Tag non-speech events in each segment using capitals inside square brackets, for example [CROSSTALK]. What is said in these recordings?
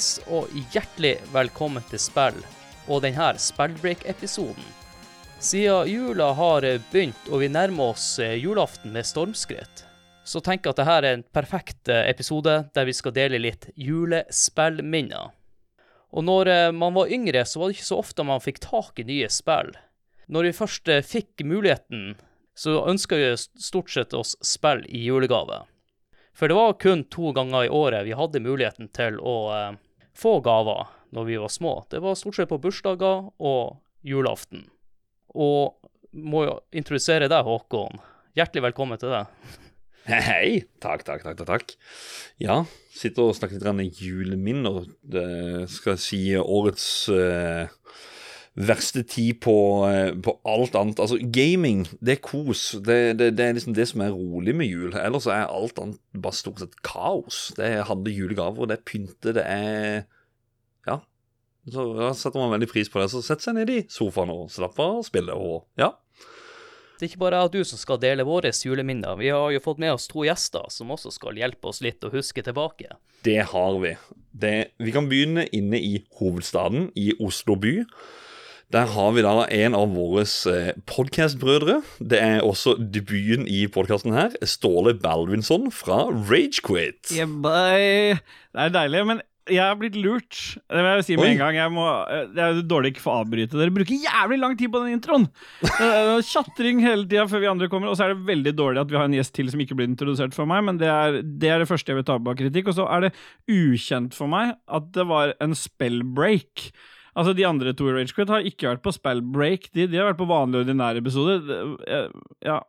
hallais, og hjertelig velkommen til spill og denne spillbreak-episoden. Siden jula har begynt og vi nærmer oss eh, julaften med stormskritt, så tenker jeg at dette er en perfekt eh, episode der vi skal dele litt julespillminner. Og når eh, man var yngre, så var det ikke så ofte man fikk tak i nye spill. Når vi først fikk muligheten, så ønska vi stort sett oss spill i julegave. For det var kun to ganger i året vi hadde muligheten til å få gaver når vi var små. Det var stort sett på bursdager og julaften. Og må jo introdusere deg, Håkon. Hjertelig velkommen til deg. [LAUGHS] Hei. Takk, takk, takk. takk. Ja, sitter og snakker litt om juleminner. Det skal jeg si årets uh, verste tid på, uh, på, alt annet. Altså, gaming, det er kos. Det, det, det, er liksom det som er rolig med jul. Ellers er alt annet bare stort sett kaos. Det handler julegaver, det er pynte, det er Ja. så ja, setter man veldig pris på det. Så sett seg ned i sofaen og slapp av og spille. Og ja. Det er ikke bare jeg og du som skal dele våre juleminner. Vi har jo fått med oss to gjester som også skal hjelpe oss litt å huske tilbake. Det har vi. Det, vi kan begynne inne i hovedstaden, i Oslo by. Der har vi da en av våre eh, podkastbrødre. Det er også debuten i podkasten her. Ståle Balvinson fra Ragequit. Yeah. Det er deilig. Men jeg har blitt lurt. Det vil jeg si med Oi. en gang. Jeg må, det er dårlig ikke få avbryte. Dere bruker jævlig lang tid på den introen! Tjatring hele tida før vi andre kommer. Og så er det veldig dårlig at vi har en gjest til som ikke blir introdusert for meg, men det er det, er det første jeg vil ta på kritikk. Og så er det ukjent for meg at det var en spellbreak. Altså, De andre to i Ragequit har ikke vært på spellbreak. De, de har vært på vanlig ordinær episode. Ja.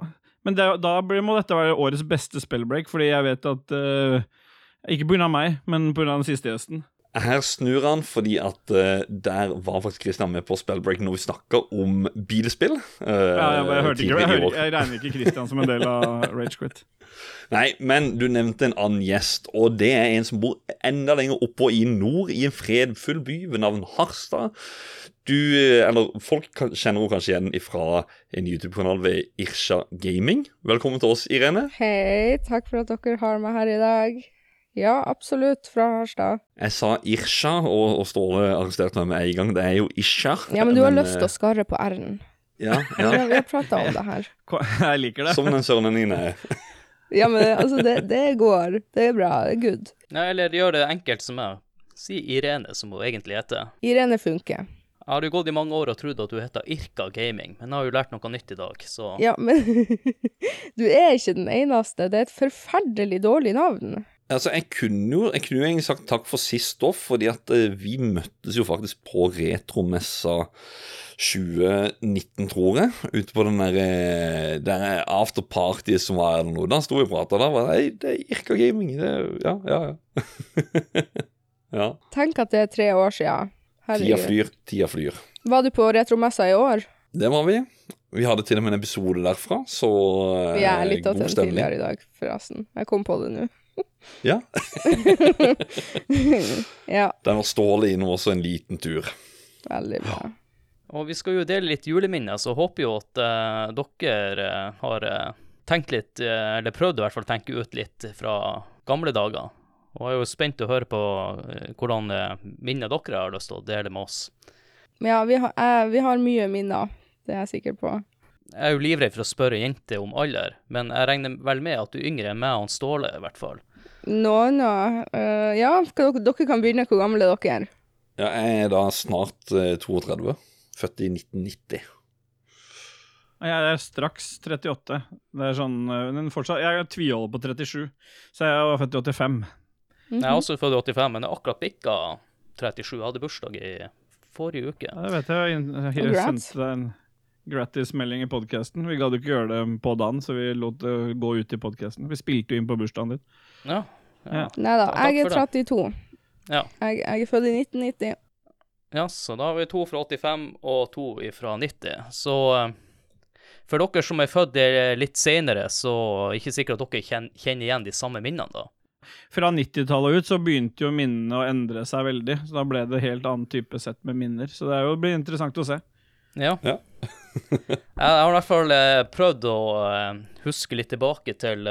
Men det, da må dette være årets beste spellbreak, fordi jeg vet at uh, ikke pga. meg, men pga. den siste gjesten. Her snur han fordi at uh, der var faktisk Christian med på Spellbreak når vi snakka om bilspill. Uh, ja, jeg, jeg, hørte ikke, jeg, hørte, jeg, regner ikke Christian som en del av [LAUGHS] Ragequit. Nei, men du nevnte en annen gjest, og det er en som bor enda lenger oppå i nord, i en fredfull by ved navn Harstad. Du, eh, eller Folk kjenner henne kanskje igjen fra en YouTube-kanal ved Irsha Gaming. Velkommen til oss, Irene. Hei, takk for at dere har meg her i dag. Ja, absolutt. Fra Harstad. Jeg sa Irsja, og, og Ståle arresterte meg med en gang. Det er jo Isja. Ja, men du har men, lyst til å eh, skarre på R-en. Ja, ja. [LAUGHS] Vi har prata om det her. Jeg liker det. Som den sørlendingen er. [LAUGHS] ja, men altså, det, det, går. Det er bra. Det er good. Ja, eller gjør det enkelt som meg. Si Irene, som hun egentlig heter. Irene funker. Jeg har jo gått i mange år og trodd at du heter Irka Gaming, men jeg har jo lært noe nytt i dag, så Ja, men [LAUGHS] du er ikke den eneste. Det er et forferdelig dårlig navn. Altså, jeg kunne jo jeg kunne jo egentlig sagt takk for sist òg, fordi at eh, vi møttes jo faktisk på retromessa 2019, tror jeg. Ute på den der, eh, der afterparty som var eller noe. Da sto vi og prata, der. var det det er Irka Gaming. Det, ja, ja, ja. [LAUGHS] ja. Tenk at det er tre år sia. Tida flyr, tida flyr. Var du på retromessa i år? Det var vi. Vi hadde til og med en episode derfra, så Vi er litt av til tidligere i dag, forresten. Jeg kom på det nå. [LAUGHS] Ja. [LAUGHS] ja. Den var Ståle innom også en liten tur. Veldig bra. Og vi skal jo dele litt juleminner, så håper jo at uh, dere uh, har uh, tenkt litt, eller prøvd i hvert fall å tenke ut litt fra gamle dager. Og jeg er jo spent å høre på hvordan minner dere har lyst til å dele med oss. Ja, vi har, vi har mye minner, det er jeg sikker på. Jeg er jo livredd for å spørre jenter om alder, men jeg regner vel med at du er yngre enn meg og Ståle, i hvert fall. Nå, nå. Uh, ja, dere, dere, kan begynne. Hvor gamle er dere? Ja, jeg er da snart uh, 32. Født i 1990. Jeg er straks 38. Det er sånn men fortsatt, Jeg tviholder på 37, så jeg var født i 85. Mm -hmm. Jeg er også født i 85, men jeg akkurat bikka 37. Jeg hadde bursdag i forrige uke. Ja, det vet jeg. Jeg, jeg, jeg sendte deg en gratis-melding i podkasten. Vi gadd ikke gjøre det på dagen, så vi lot det gå ut i podkasten. Vi spilte jo inn på bursdagen din. Ja. ja. Nei da, jeg er 32. Ja. Jeg, jeg, er født i 1990. Ja, så da har vi to fra 85 og to fra 90. Så eh, for dere som er født litt senere, så er det ikke sikkert at dere kjenner igjen de samme minnene, da. Fra 90-tallet ut så begynte jo minnene å endre seg veldig. Så da ble det helt annen type sett med minner. Så det er jo blir interessant å se. Ja. ja. Jeg har i hvert fall eh, prøvd å eh, huske litt tilbake til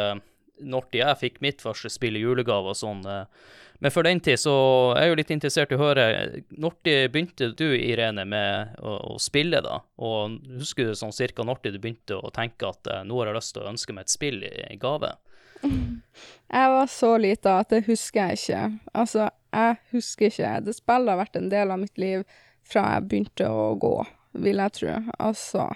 når jeg fikk mitt første spill i julegave og sånn, eh, Men for den tid så er jeg jo litt interessert i å høre Når begynte du, Irene, med å, å spille, da? Og husker du sånn cirka når du begynte å tenke at eh, nå har jeg lyst til å ønske meg et spill i, i gave? [LAUGHS] Jeg var så lita at det husker jeg ikke. Altså, jeg husker ikke. Det spillet har vært en del av mitt liv fra jeg begynte å gå, vil jeg tro. Altså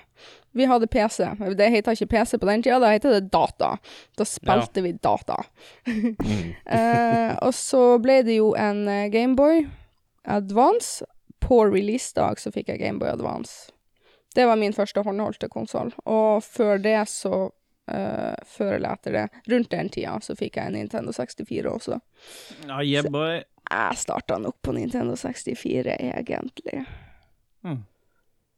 Vi hadde PC. Det heter ikke PC på den tida, da heter det data. Da spilte vi data. [LAUGHS] [LAUGHS] eh, og så ble det jo en eh, Gameboy Advance. På releasedag så fikk jeg Gameboy Advance. Det var min første håndholdte konsoll. Og før det så eh, Før eller etter det, rundt den tida, så fikk jeg en Nintendo 64 også. Ja, yeah, boy. Jeg starta nok på Nintendo 64, egentlig.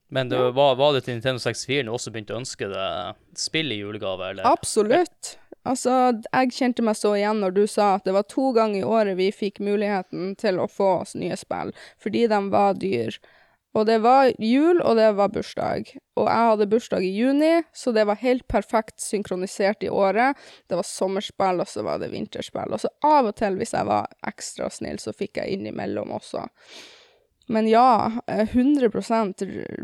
Men det, var, var det til Nintendo 64 du også begynte å ønske deg spill i julegave, eller? Absolutt. Altså, jeg kjente meg så igjen når du sa at det var to ganger i året vi fikk muligheten til å få oss nye spill, fordi de var dyr. Og det var jul, og det var bursdag. Og jeg hadde bursdag i juni, så det var helt perfekt synkronisert i året. Det var sommerspill, og så var det vinterspill. Og så av og til, hvis jeg var ekstra snill, så fikk jeg innimellom også. Men ja, eh, 100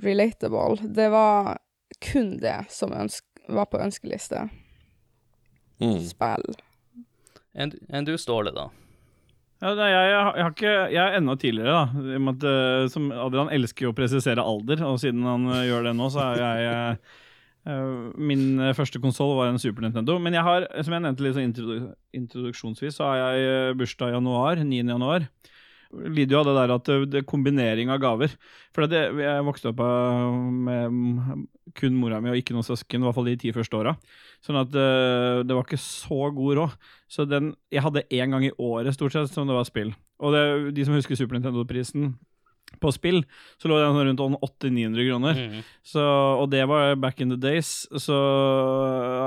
relatable. Det var kun det som var på ønskeliste. Mm. Spill. Enn en du, Ståle, da? Ja, nei, jeg, jeg, jeg har ikke Jeg er enda tidligere, da. I og med at, eh, som Adrian elsker jo å presisere alder, og siden han eh, gjør det nå, så er jeg eh, eh, Min eh, første konsoll var en Super Nintendo. Men jeg har, som jeg nevnte litt sånn introduksjonsvis, så har jeg eh, bursdag i januar. 9. januar. Lider jo av det der at det, det er kombinering av gaver. For det, jeg vokste opp eh, med kun mora mi og ikke noen søsken, i hvert fall de ti første åra. Sånn at uh, det var ikke så god råd. Så den Jeg hadde én gang i året stort sett som det var spill. Og det, de som husker Super Nintendo-prisen på spill, så lå den rundt 800-900 kroner. Mm. Så, og det var back in the days. Så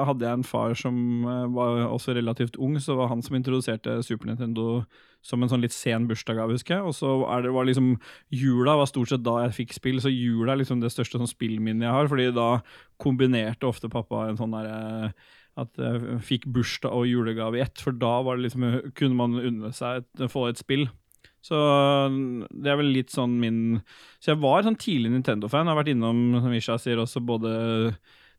hadde jeg en far som eh, var også relativt ung, så var han som introduserte Super Nintendo som en sånn litt sen bursdagsgave, husker jeg. Og så er det, var liksom Jula var stort sett da jeg fikk spill, så jula er liksom det største sånn spillminnet jeg har, fordi da kombinerte ofte pappa en sånn derre at jeg fikk bursdag og julegave i ett, for da var det liksom, kunne man unne seg å få et spill. Så det er vel litt sånn min Så jeg var sånn tidlig Nintendo-fan. Har vært innom, som Isha sier, også både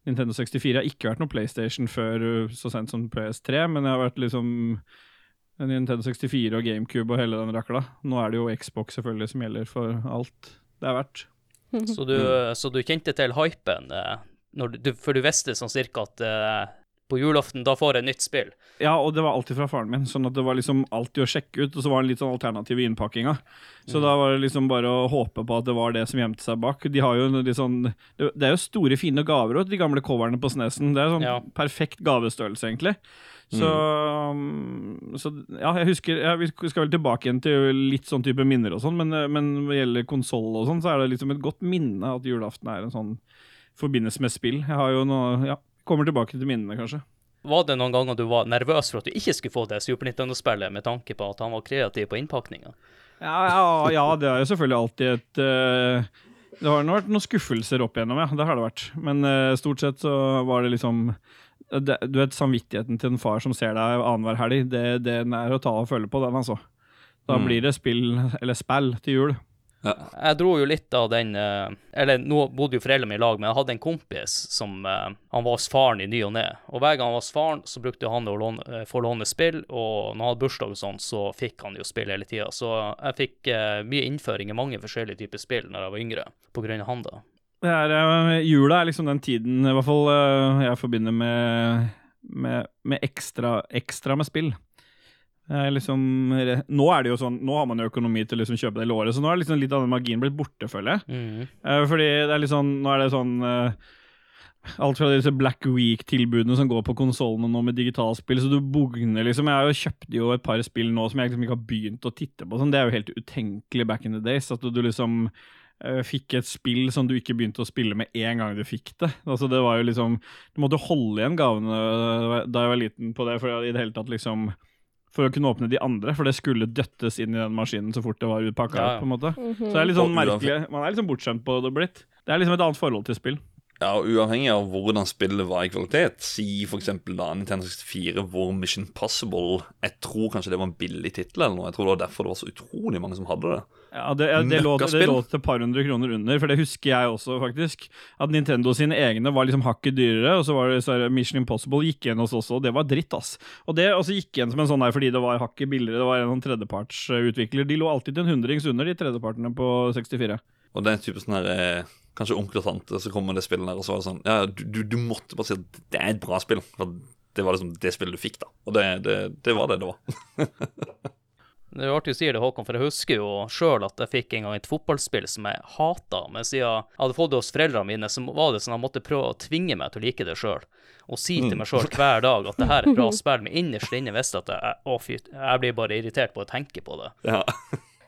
Nintendo 64. Jeg har ikke vært noe PlayStation før uh, så sent som PS3, men jeg har vært liksom Nintendo 64 og GameCube og hele den rakla. Nå er det jo Xbox selvfølgelig som gjelder for alt det er verdt. Så, du, så du kjente til hypen, eh, når du, for du visste sånn cirka at eh, på julaften, da får jeg nytt spill. Ja, og det var alltid fra faren min, sånn at det var liksom alltid å sjekke ut, og så var det litt sånn alternativ i innpakkinga. Så da var det liksom bare å håpe på at det var det som gjemte seg bak. De har jo litt sånn Det det er jo store, fine gaver òg, de gamle coverne på Snesen. Det er sånn Ja. perfekt gavestørrelse, egentlig. Så, mm. så ja, jeg husker ja, Vi skal vel tilbake igjen til litt sånn type minner og sånn, men, men når det gjelder konsoll og sånn, så er det liksom et godt minne at julaften er en sånn forbindes med spill. Jeg har jo noe Ja, kommer tilbake til minnene, kanskje. Var det noen ganger du var nervøs for at du ikke skulle få det Super Nintendo-spillet, med tanke på at han var kreativ på innpakninga? Ja, ja, ja, det er jo selvfølgelig alltid et uh, Det har nå vært noen skuffelser opp igjennom, ja. Det har det vært. Men uh, stort sett så var det liksom det, Du vet, samvittigheten til en far som ser deg annenhver helg, det, den er å ta og føle på, den, altså. Da Mm. blir det spill, eller spill, til jul. Jeg dro jo litt av den eh, Eller nå bodde jo foreldrene mine i lag, men jeg hadde en kompis som eh, Han var hos faren i ny og ne. Og hver gang han var hos faren, så brukte han å låne, eh, få låne spill. Og når han hadde bursdag og sånn, så fikk han jo spill hele tida. Så jeg fikk eh, mye innføring i mange forskjellige typer spill når jeg var yngre, på grunn av han, da. Det er, jula er liksom den tiden i hvert fall jeg forbinder med, med, med ekstra, ekstra med spill. Er liksom, nå er det jo sånn, nå har man jo økonomi til å liksom kjøpe det låret, så nå er liksom litt av den magien blitt borte, føler jeg. Mm. Uh, fordi det er litt sånn, nå er det sånn uh, Alt fra disse Black Week-tilbudene som går på konsollene nå med digitalspill, så du bugner liksom. Jeg har jo kjøpt jo et par spill nå som jeg liksom ikke har begynt å titte på. Sånn. Det er jo helt utenkelig back in the days. At du liksom eh, fikk et spill som du ikke begynte å spille med en gang du fikk det. Altså det var jo liksom Du måtte holde igjen gavene eh, da jeg var liten på det, for i det hele tatt liksom For å kunne åpne de andre, for det skulle døttes inn i den maskinen så fort det var utpakka. Ja, ja. på en måte Mhm. Så det er litt sånn merkelig Man er liksom bortskjemt på det blitt. Det er liksom et annet forhold til spill. Ja, og Uavhengig av hvordan spillet var i kvalitet, si f.eks. da Nintendo 64 hvor Mission Possible Jeg tror kanskje det var en billig tittel, eller noe. Jeg tror det var derfor det var så utrolig mange som hadde det. Ja, det, ja, det, lå, det lå til et par hundre kroner under, for det husker jeg også, faktisk. At Nintendo sine egne var liksom hakket dyrere, og så var det så Mission Impossible gikk igjen hos oss også, og det var dritt, ass. Og det også gikk igjen som en sånn der fordi det var hakket billigere, det var en sånn tredjepartsutvikler. De lå alltid til en hundrings under, de tredjepartene på 64. Og det er en type sånn her eh, Kanskje onkel og tante, så kommer det spillet der, og så var det sånn Ja, du, du, du måtte bare si at det er et bra spill. For det var liksom det spillet du fikk, da. Og det, det, det var det det var. [LAUGHS] Det er jo artig å si det, Håkon, for jeg husker jo sjøl at jeg fikk en gang et fotballspill som jeg hata. Men siden jeg hadde fått det hos foreldrene mine, så var det sånn at jeg måtte prøve å tvinge meg til å like det sjøl. Og si til meg sjøl hver dag at det her er et bra [LAUGHS] spill, men innerst inne visste at jeg, å, fy, jeg blir bare irritert på å tenke på det. Ja.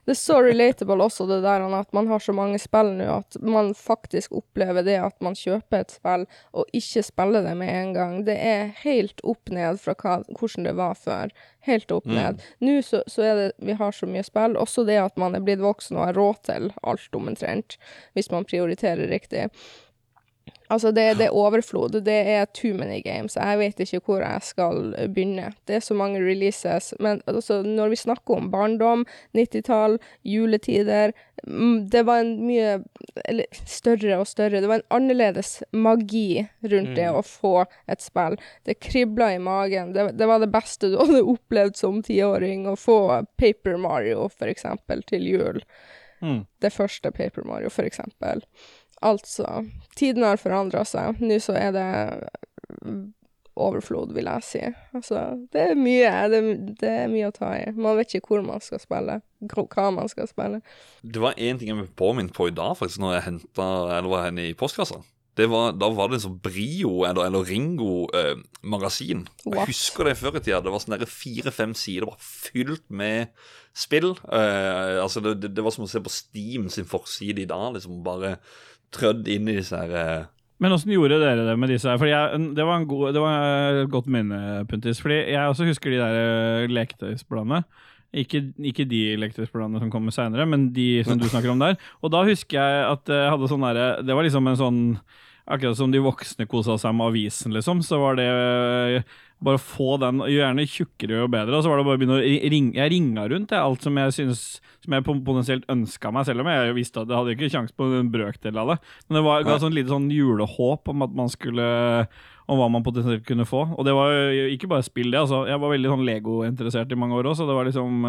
Det er så relatable også, det der at man har så mange spill nå, at man faktisk opplever det at man kjøper et spill og ikke spiller det med en gang. Det er helt opp ned fra hva, hvordan det var før. Helt opp ned. Nå så, så er det Vi har så mye spill. Også det at man er blitt voksen og har råd til alt omtrent, hvis man prioriterer riktig. Altså, det, det er overflod. Det er too many games. Jeg vet ikke hvor jeg skal begynne. Det er så mange releases. Men altså, når vi snakker om barndom, 90-tall, juletider mm, Det var en mye eller, større og større Det var en annerledes magi rundt det å få et spill. Det kribla i magen. Det, det var det beste du hadde opplevd som tiåring. Å få Paper Mario, for eksempel, til jul. Mm. Det første Paper Mario, for eksempel. Altså, tiden har forandra seg. Nå så er det overflod, vil jeg si. Altså, det er mye. Det, det er mye å ta i. Man vet ikke hvor man skal spille, hva man skal spille. Det var én ting jeg ble påminnet på i dag, faktisk, når jeg henta Elva henne i postkassa. Det var, da var det en sånn Brio eller, eller Ringo-magasin. Eh, jeg husker det før i tida. Det var sånn fire-fem sider bare fylt med spill. Eh, altså det, det, det var som å se på Steam sin forside i dag. liksom Bare trødd inn i disse her eh, Men åssen gjorde dere det med disse her? Fordi jeg, det var, god, det var et godt minne, Puntis. Fordi jeg også husker de der eh, leketøysbladene. Ikke, ikke de leketøysbladene som kommer seinere, men de som du snakker om der. Og da husker jeg at jeg hadde sånn derre Det var liksom en sånn Akkurat som de voksne kosa seg med avisen, liksom, så var det eh, bare få den, jo gjerne tjukkere og bedre, og så var det bare å begynne å ringe Jeg ringa rundt jeg, alt som jeg synes Som jeg potensielt ønska meg, selv om jeg visste at jeg hadde ikke kjangs på en brøkdel av det. Men det var, ga sånn lite sånn julehåp om at man skulle Om hva man potensielt kunne få. Og det var jo ikke bare spill, det. altså Jeg var veldig sånn Lego-interessert i mange år òg, så det var liksom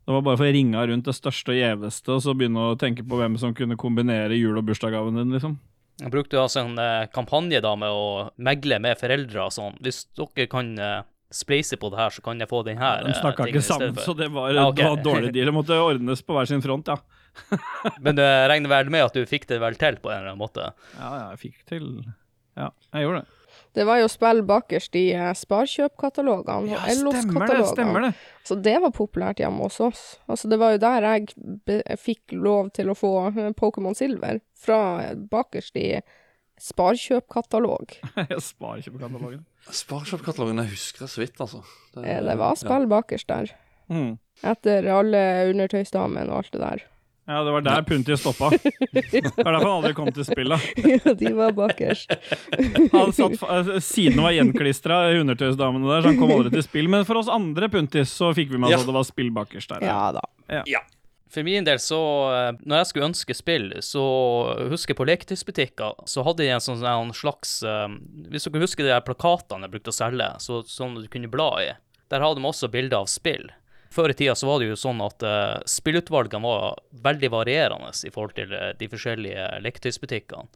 det var bare for å ringe rundt det største og gjeveste, og så begynne å tenke på hvem som kunne kombinere jul- og bursdagsgaven din, liksom. Jeg brukte altså en eh, kampanje da med å megle med foreldre og sånn. Hvis dere kan eh, spleise på det her, så kan jeg få den her. De eh, snakka ikke sammen, så det var, Ja, okay. det var dårlig deal. Det måtte ordnes på hver sin front, ja. [LAUGHS] Men du regner vel med at du fikk det vel til på en eller annen måte? Ja, ja, jeg fikk til Ja, jeg gjorde det. Det var jo spill bakerst i eh, Sparkjøp-katalogene og det, stemmer Ellos-katalogene. det. Så det var populært hjemme hos oss. Altså, det var jo der jeg be fikk lov til å få eh, Pokémon Silver. Fra eh, bakerst i Sparkjøp-katalog. [LAUGHS] Sparkjøp-katalogen jeg husker jeg så vidt, altså. Eh, Det var spill bakerst der. Mm. Etter alle undertøysdamene og alt det der. Ja, det var der Punti stoppa. [LAUGHS] Det var derfor han aldri kom til spillet. Ja, de var bakerst. [LAUGHS] Han satt, fa- eh, var gjenklistra, undertøysdamene der, så han kom aldri til spill. Men for oss andre Puntis så fikk vi med oss Ja. at det var spill bakerst der. Ja da. For min del, så eh, Når jeg skulle ønske spill, så husker jeg på leketøysbutikker, så hadde de en sånn en slags eh, Hvis dere husker de plakatene jeg brukte å selge, så, sånn du kunne bla i, der hadde de også bilder av spill. Før i tida så var det jo sånn at uh, spillutvalgene var veldig varierende i forhold til eh, de forskjellige leketøysbutikkene.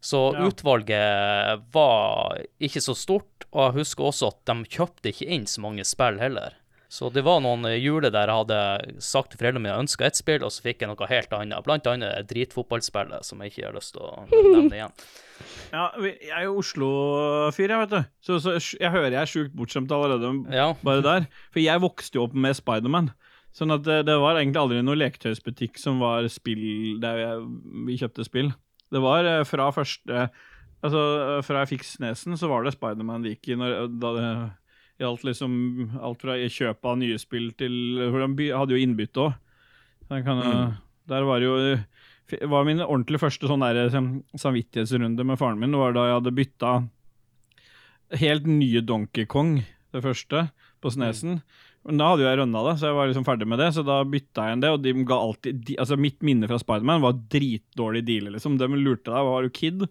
Så Ja. utvalget var ikke så stort, og jeg husker også at de kjøpte ikke inn så mange spill heller. Så det var noen eh, juler der jeg hadde sagt til foreldrene mine jeg ønska ett spill, og så fikk jeg noe helt annet. Blant annet dritfotballspillet, som jeg ikke har lyst til å [LAUGHS] nevne igjen. Ja, jeg er jo Oslo-fyr, jeg, vet du. Så, så jeg hører jeg er sjukt bortskjemt allerede Ja. bare der. For jeg vokste jo opp med Spiderman. Sånn at det, det var egentlig aldri noen leketøysbutikk som var spill der jeg, vi kjøpte spill. Det var eh, fra første Altså, eh, fra jeg fikk Snesen, så var det Spiderman det gikk i. Når, da det gjaldt liksom alt fra kjøp av nye spill til For de hadde jo innbytte òg. Der var jo var min ordentlig første sånn der samvittighetsrunde med faren min. Det var da jeg hadde bytta helt nye Donkey Kong, det første, på Snesen. Men da hadde jo jeg rønna det, så jeg var liksom ferdig med det. Så da bytta jeg inn det, og de ga alltid de, Altså, mitt minne fra Spiderman var dritdårlig deal, liksom. De lurte deg, var du kid?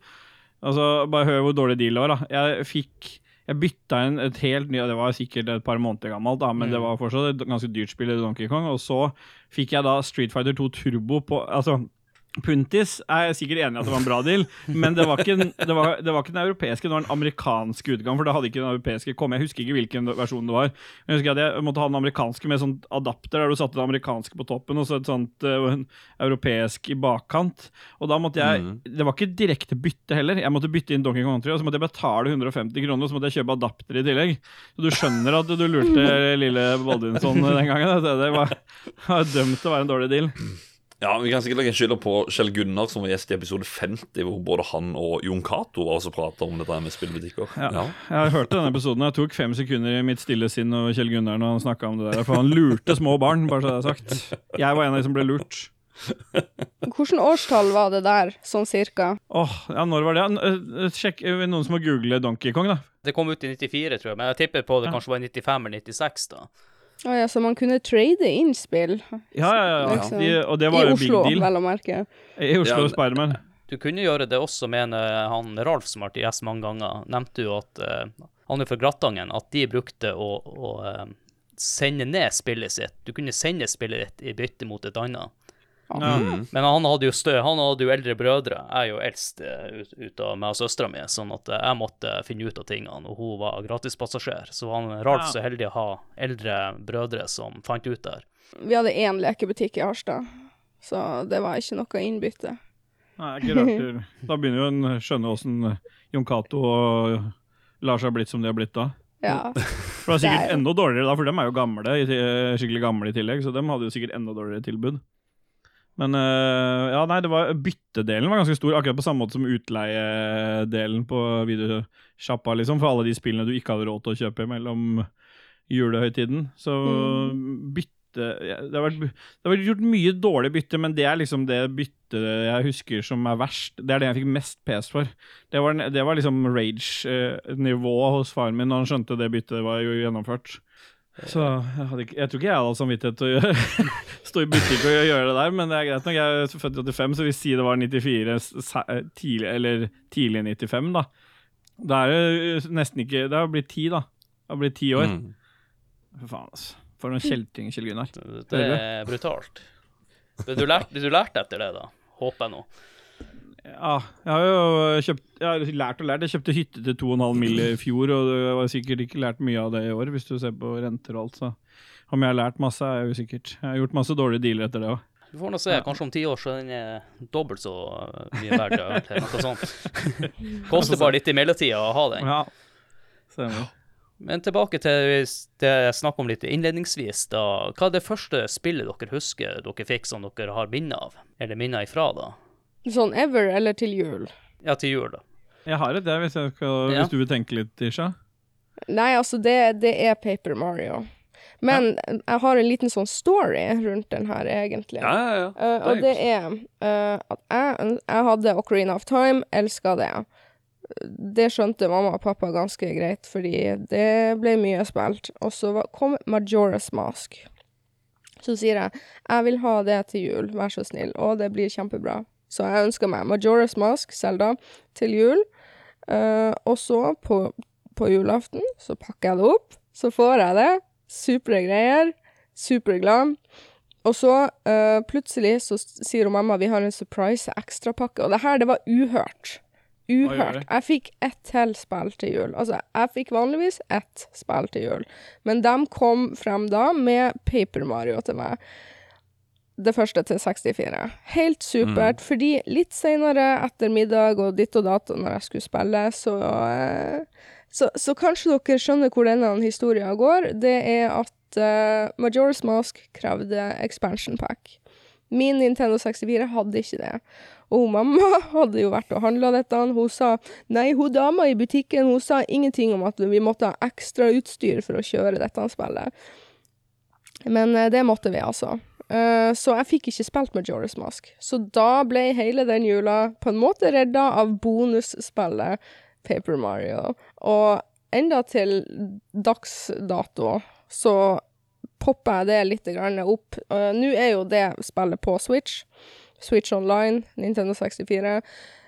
Altså, bare hør hvor dårlig deal det var, da. Jeg fikk Jeg bytta inn et helt ny Det var sikkert et par måneder gammelt, da, men det var fortsatt et ganske dyrt spill i Donkey Kong. Og så fikk jeg da Street Fighter 2 Turbo på Altså, Puntis er sikkert enig i at det var en bra deal, men det var, ikke, det, var, det var ikke den europeiske, det var den amerikanske utgaven. For da hadde ikke den europeiske kommet. Jeg husker ikke hvilken versjon det var. Men jeg husker at jeg måtte ha den amerikanske med sånn adapter der du satte det amerikanske på toppen og så et sånt uh, europeisk i bakkant. Og da måtte jeg Det var ikke direkte bytte heller. Jeg måtte bytte inn Donkey Kong Country, og så måtte jeg betale 150 kroner, og så måtte jeg kjøpe adapter i tillegg. Så du skjønner at du lurte [LAUGHS] lille Baldvinsson den gangen. Det var, var dømt til å være en dårlig deal. Ja, Vi kan sikkert legge skylda på Kjell Gunnar, som var gjest i episode 50, hvor både han og Jon Cato også prata om dette med spillbutikker. Ja. Jeg hørte denne episoden. Jeg tok fem sekunder i mitt stille sinn og Kjell Gunnar når han snakka om det der. For han lurte små barn, bare så det er sagt. Jeg var en av de som ble lurt. Hvilket årstall var det der, sånn cirka? Åh, ja, når var det? Sjekk, er det noen som må google Donkey Kong, da? Det kom ut i 94, tror jeg, men jeg tipper på det kanskje var i 95 eller 96, da. Å ja, så man kunne trade inn spill Ja, ja, ja. Liksom. De, og det i var jo big Oslo, deal. vel å merke. I Oslo Ja, Spiderman. Du kunne gjøre det også, mener han Ralf, som har vært gjest mange ganger, nevnte jo at uh, han er fra Grattangen, at de brukte å, å uh, sende ned spillet sitt. Du kunne sende spillet ditt i bytte mot et annet. Ja. Men han hadde jo stø, han hadde jo eldre brødre. Jeg er jo eldst eh, ut, ut av meg og søstera mi, sånn at eh, jeg måtte finne ut av tingene, og hun var gratispassasjer. Så han Ralf Ja. så heldig å ha eldre brødre som fant ut der. Vi hadde én lekebutikk i Harstad, så det var ikke noe innbytte. Nei, ikke rart. [LAUGHS] Da begynner jo en å skjønne åssen Jon Cato og Lars har blitt som de har blitt da. Ja. For det er sikkert Det er enda dårligere da, for de er jo gamle, skikkelig gamle i tillegg, så de hadde jo sikkert enda dårligere tilbud. Men øh, ja, nei, det var byttedelen var ganske stor, akkurat på samme måte som utleiedelen på videosjappa, liksom, for alle de spillene du ikke hadde råd til å kjøpe mellom julehøytiden. Så bytte ja, det, har vært, det har vært gjort mye dårlig bytte, men det er liksom det byttet jeg husker som er verst. Det er det jeg fikk mest pes for. Det var, det var liksom rage-nivået hos faren min når han skjønte det byttet var gjennomført. Så jeg, hadde jeg tror ikke jeg hadde samvittighet til å gjøre, [LAUGHS] stå i butikk og gjøre det der, men det er greit nok. Jeg er født i 85, så vi sier det var 94, tidlig, eller tidlig 95, da. Da er det nesten ikke Det har blitt ti, da. Det har blitt ti år. Mm. For faen, altså. For noen kjelting, Kjell Gunnar. Det er brutalt. Men du lærte du lærte etter det, da? Håper jeg nå. Ja, jeg har jo kjøpt Jeg har lært og lært. Jeg kjøpte hytte til 2,5 mill. i fjor, og jeg har sikkert ikke lært mye av det i år, hvis du ser på renter og alt. Så om jeg har lært masse, er jeg usikkert. Jeg har gjort masse dårlige dealer etter det òg. Du får nå se. Kanskje om ti år så den er dobbelt så mye verdt. eller [LAUGHS] Noe sånt. Koster bare litt i mellomtida å ha den. Ja. Men tilbake til det jeg snakket om litt innledningsvis. da. Hva er det første spillet dere husker dere fikk som dere har minner av? Eller minner ifra, da? Sånn ever eller til jul? Ja, til jul, da. Jeg har et, jeg, hvis, jeg skal, Ja. hvis du vil tenke litt, Isha. Nei, altså, det, det er Paper Mario. Men jeg har en liten sånn story rundt den her, egentlig. Ja, ja, ja. Uh, og det er uh, at jeg, jeg hadde Ocarina of Time, elska det. Det skjønte mamma og pappa ganske greit, fordi det ble mye spilt. Og så kom Majora's Mask. Så sier jeg jeg vil ha det til jul, vær så snill, og det blir kjempebra. Så jeg ønsker meg Majora's Mask, Selda, til jul. Uh, og så, på, på julaften, så pakker jeg det opp. Så får jeg det. Supre greier. Superglad. Og så uh, plutselig så sier hun mamma vi har en surprise ekstrapakke, og det her, det var uhørt. Uhørt. Jeg fikk ett til spill til jul. Altså, jeg fikk vanligvis ett spill til jul, men de kom frem da med Paper Mario til meg. Det første til 64. Helt supert, fordi litt senere etter middag og ditt og dato, når jeg skulle spille, så eh, så, så kanskje dere skjønner hvor denne historien går. Det er at uh, Majora's Mask krevde expansion pack. Min Nintendo 64 hadde ikke det. Og mamma [LAUGHS] hadde jo vært og handla dette. Hun sa nei, hun dama i butikken hun sa ingenting om at vi måtte ha ekstra utstyr for å kjøre dette spillet. Men eh, det måtte vi, altså. Eh, så jeg fikk ikke spilt Majora's Mask. Så da ble hele den jula på en måte redda av bonusspillet Paper Mario. Og enda til dags dato så popper jeg det litt opp. Uh, Nå er jo det spillet på Switch. Switch Online, Nintendo 64, uh,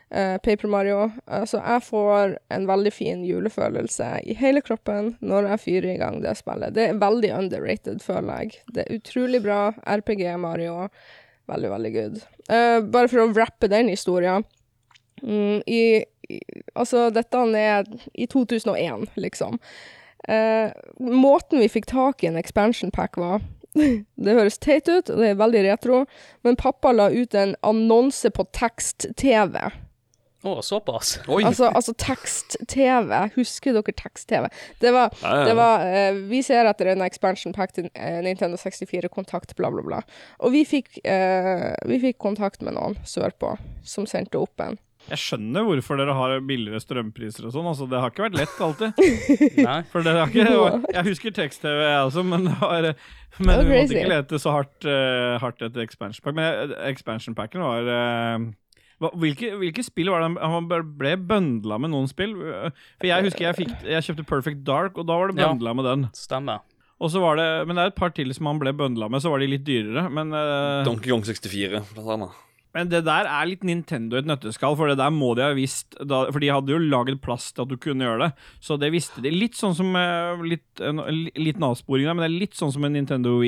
Paper Mario. Uh, så jeg får en veldig fin julefølelse i hele kroppen når jeg fyrer i gang det spillet. Det er veldig underrated, føler jeg. Det er utrolig bra. RPG Mario. Veldig, veldig good. Uh, bare for å rappe den historien. Mm, i, i, altså, dette er i 2001, liksom. Eh, måten vi fikk tak i en expansion pack var [LAUGHS] Det høres teit ut, og det er veldig retro, men pappa la ut en annonse på tekst-TV. Å, såpass. Oi! Altså, altså tekst-TV. Husker dere tekst-TV? Det var, Ja, ja, ja. det var uh, Vi ser etter en expansion pack til eh, Nintendo 64, kontakt, bla, bla, bla. Og vi fikk, uh, vi fikk kontakt med noen sørpå som sendte opp en. Jeg skjønner hvorfor dere har billigere strømpriser og sånn. Altså, det har ikke vært lett alltid. [LAUGHS] Nei. For dere har ikke, [LAUGHS] jeg husker tekst-TV, jeg også, men det var Men var vi måtte ikke lete så hardt, uh, hardt etter expansion pack. Men expansion packen var hvilke, hvilke spill var det han ble bøndla med noen spill? For jeg husker jeg, fikk, jeg kjøpte Perfect Dark, og da var det Ja. med den. Stemmer. Og så var det, Men det er et par til som han ble bøndla med, så var de litt dyrere. Men, uh, Donkey Kong 64, blant annet. men det der er litt Nintendo i et nøtteskall, for det der må de ha visst da, For de hadde jo laget plass til at du kunne gjøre det, så det visste de. Litt sånn som eh, Litt, en li- liten avsporing der, men det er litt sånn som en Nintendo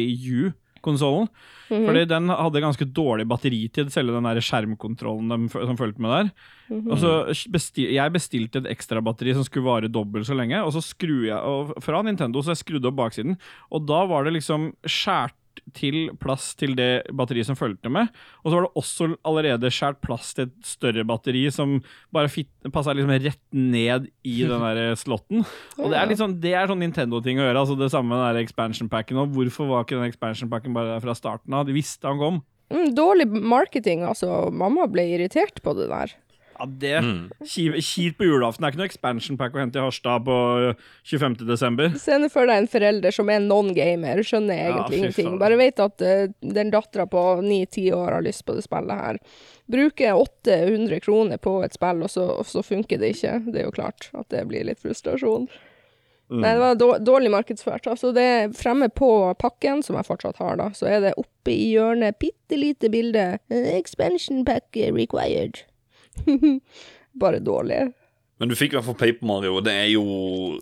Wii U-konsollen. Mhm. Fordi den hadde ganske dårlig batteritid, selve den der skjermkontrollen de, som fulgte med der. Mhm. Og så besti Jeg bestilte et ekstra batteri som skulle vare dobbelt så lenge, og så skrur jeg og Fra Nintendo, så jeg skrudde opp baksiden, og da var det liksom skjært til plass til det batteriet som fulgte med. Og så var det også allerede skjært plass til et større batteri som bare passa liksom rett ned i [LAUGHS] den der slotten. Og det er litt sånn Det er sånn Nintendo-ting å gjøre. Altså Det samme med den expansion packen. Og hvorfor var ikke den expansion packen bare der fra starten av? De visste han kom. Mm, dårlig marketing, altså. Mamma ble irritert på det der. Ja, det Mm. Kjipt på julaften. Det er ikke noe expansion pack å hente i Harstad på 25. desember. Se nå for deg en forelder som er non-gamer, skjønner jeg egentlig ja, ingenting. Bare vet at uh, den dattera på ni-ti år har lyst på det spillet her. Bruker 800 kroner på et spill, og så, og så funker det ikke. Det er jo klart at det blir litt frustrasjon. Nei, det var dårlig markedsført. Altså, det fremme på pakken, som jeg fortsatt har, da, så er det oppe i hjørnet bitte lite bilde. Expansion pack required. [LAUGHS] Bare dårlig. Men du fikk i hvert fall Paper Mario, og det er jo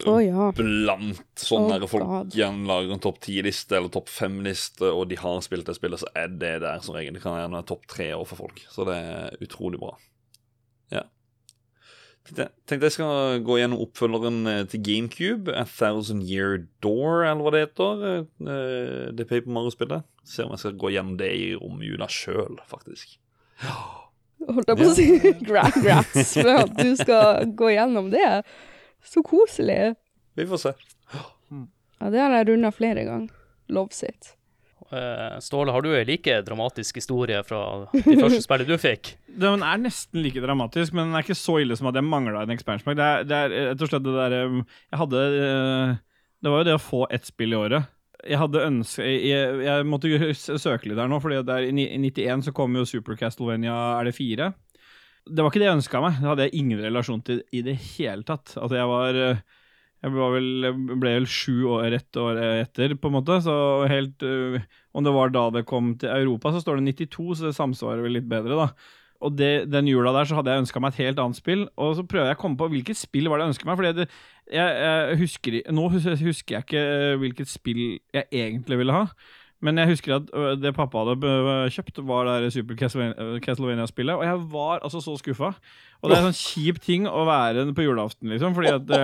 oh, ja. blant sånne Oh, folk igjen lager en topp ti-liste eller topp fem-liste, og de har spilt det spillet, så er det der som regel. Det kan gjerne være topp tre år for folk, så det er utrolig bra. Ja. Tenkte tenkte jeg skal gå gjennom oppfølgeren eh, til GameCube, A Thousand Year Door, eller hva det heter. eh, Det Paper Mario-spillet. Se om jeg skal gå gjennom det i romjula sjøl, faktisk. [GASPS] holdt jeg på å si [LAUGHS] grats, for at du skal gå gjennom det. Så koselig. Vi får se. Ja, det har jeg runda flere ganger. Love it. Eh, Ståle, har du ei like dramatisk historie fra de første [LAUGHS] spillene du fikk? Den er nesten like dramatisk, men den er ikke så ille som at jeg mangla en expansion pack. Det er, det er rett og slett det derre Jeg hadde eh, Det var jo det å få ett spill i året. Jeg hadde ønske Jeg, jeg måtte søke litt der nå, er, i 91 så kom jo Super Castlevania Er det fire? Det var ikke det jeg ønska meg. Det hadde jeg ingen relasjon til i det hele tatt. Altså, jeg var eh, Jeg vel, ble vel sju år ett år etter, på en måte. Så helt eh, Om det var da det kom til Europa, så står det 92, så det samsvarer vel litt bedre, da. Og det, den jula der så hadde jeg ønska meg et helt annet spill. Og så prøver jeg å komme på hvilket spill var det jeg ønska meg. Fordi det, jeg, jeg husker, Nå husker jeg ikke eh, hvilket spill jeg egentlig ville ha. Men jeg husker at det pappa hadde kjøpt, var det Super Castlevania- Castlevania-spillet. Og jeg var altså så skuffa. Og det er en sånn kjip ting å være på julaften, liksom. Fordi at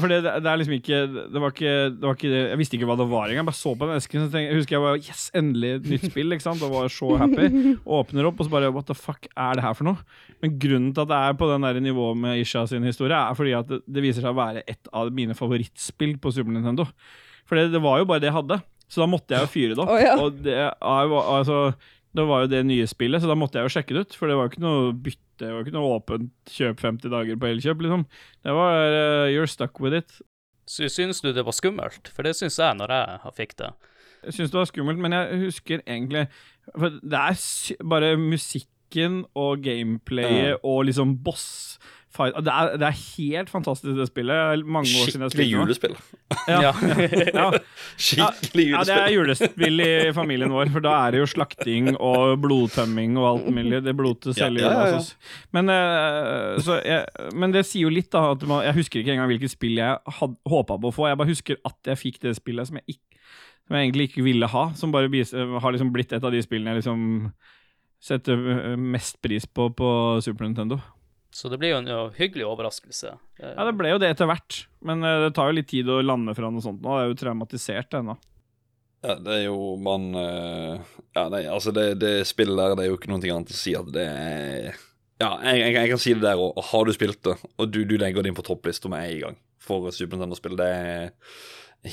fordi det, det er liksom ikke det var ikke, det var ikke Jeg visste ikke hva det var engang. Jeg bare så på den esken. og tenkte, jeg husker jeg var Yes, endelig et nytt spill. ikke sant? Og var så happy. Åpner opp, og så bare What the fuck er det her for noe? Men grunnen til at det er på den der nivået med Isha sin historie, er fordi at det, det viser seg å være et av mine favorittspill på Super Nintendo. For det, det var jo bare det jeg hadde. Så da måtte jeg jo fyre det opp. Oh, ja. Og det, er jo- altså, det var jo det nye spillet, så da måtte jeg jo sjekke det ut. For det var jo ikke noe bytte, det var ikke noe åpent kjøp 50 dager på Elkjøp, liksom. Det var uh, you're stuck with it. Så Syns du det var skummelt? For det syns jeg når jeg har fikk det. Jeg syns det var skummelt, men jeg husker egentlig For det er bare musikken og gameplayet og liksom boss fight det er, det er helt fantastisk, det spillet. Det Mange år siden jeg Skikkelig spilte julespill. Ja. [LAUGHS] ja. Skikkelig ja, det er julespill. julespill i familien vår, for da er det jo slakting og blodtømming og alt mulig. Det blodet selger ja, ja, ja. altså. Men, eh, jeg, men det sier jo litt, da. At man, jeg husker ikke engang hvilket spill jeg håpa på å få. Jeg bare husker at jeg fikk det spillet som jeg, ikke, som jeg egentlig ikke ville ha. Som bare har liksom blitt et av de spillene jeg liksom setter eh, mest pris på på Super Nintendo. Så det blir jo en ja, hyggelig overraskelse. Eh, Ja, det ble jo det etter hvert, men eh, det tar jo litt tid å lande fra noe sånt nå. Jeg er jo traumatisert ennå. Ja, det er jo man eh, Ja, nei, altså, det, det spillet der, det er jo ikke noe annet å si at det er Ja, jeg, jeg, jeg kan si det der òg. Har du spilt det, og du, du legger det inn på topplista med en gang for Super Nintendo-spill, det er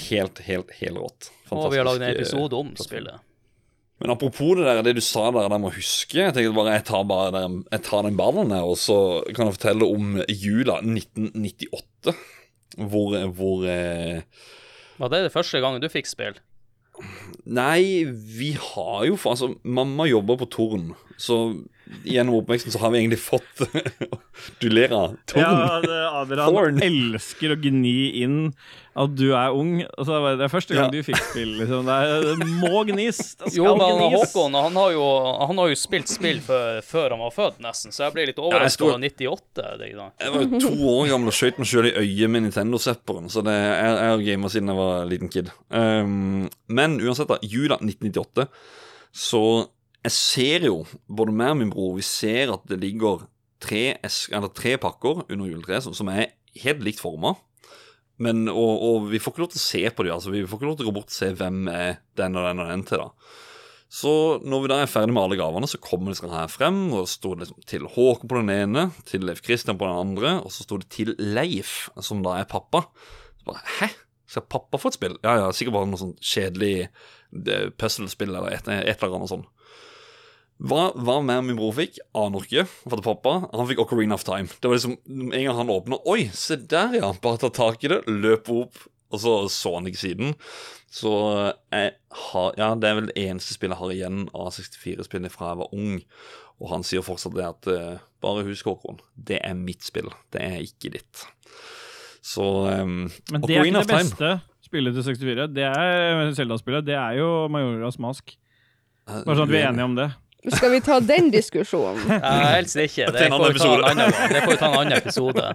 helt, helt, helt rått. og vi har lagd en episode om spillet. Men apropos det der, det du sa der, der med å huske Jeg tenker bare, jeg tar bare der, jeg tar den ballen her, og så kan jeg fortelle om jula 1998. Hvor, hvor eh, Var det det første gangen du fikk spill? Nei, vi har jo Altså, mamma jobber på Torn, så gjennom oppveksten så har vi egentlig fått [LAUGHS] Du ler av Torn? Ja, det, Adrian Thorn. elsker å gni inn at du er ung. Altså, det er første gang Ja. du fikk spill. Liksom. Det, er, det må gnis. Det skal Jo, men gnis. Håkon han har, jo, han har jo spilt spill før, før han var født, nesten, så jeg ble litt overrasket over 98. Det, da. Jeg var jo to år gammel og skjøt meg sjøl i øyet med Nintendo-sepperen, så det, er jeg har gamet siden jeg var liten kid. Um, men uansett, da, jula 1998, så jeg ser jo, både meg og min bror, vi ser at det ligger tre, tre pakker under juletreet som, som er helt likt forma. Men, og, og vi får ikke lov til å se på dem, altså vi får ikke lov til å gå bort og se hvem er den og den og den til. da. Så når vi da er ferdig med alle gavene, så kommer disse her frem, og det sto liksom til Håkon på den ene, til Leif Kristian på den andre, og så sto det til Leif, som da er pappa. Så bare, Hæ? Skal pappa få et spill? Ja, ja, sikkert bare noe sånn kjedelig eh, puzzle-spill eller et, et eller annet sånt. Hva, hva mer min bror fikk, aner ikke. For pappa, han fikk Ocarina of Time. Det var liksom, En gang han åpna Oi, se der, ja! Bare ta tak i det, løp opp, og så så han ikke siden. Så jeg har Ja, det er vel det eneste spillet jeg har igjen av 64-spillet fra jeg var ung. Og han sier fortsatt det at eh, bare husk, Håkon, det er mitt spill, det er ikke ditt. Så um, Men det er ikke det beste spillet til 64. Det er Zelda-spillet. Det er jo Majoras Mask. Bare sånn at vi er enige om det. Skal vi ta den diskusjonen? [LAUGHS] Eh, helst ikke. Det får vi ta en annen. Det får vi ta en annen episode.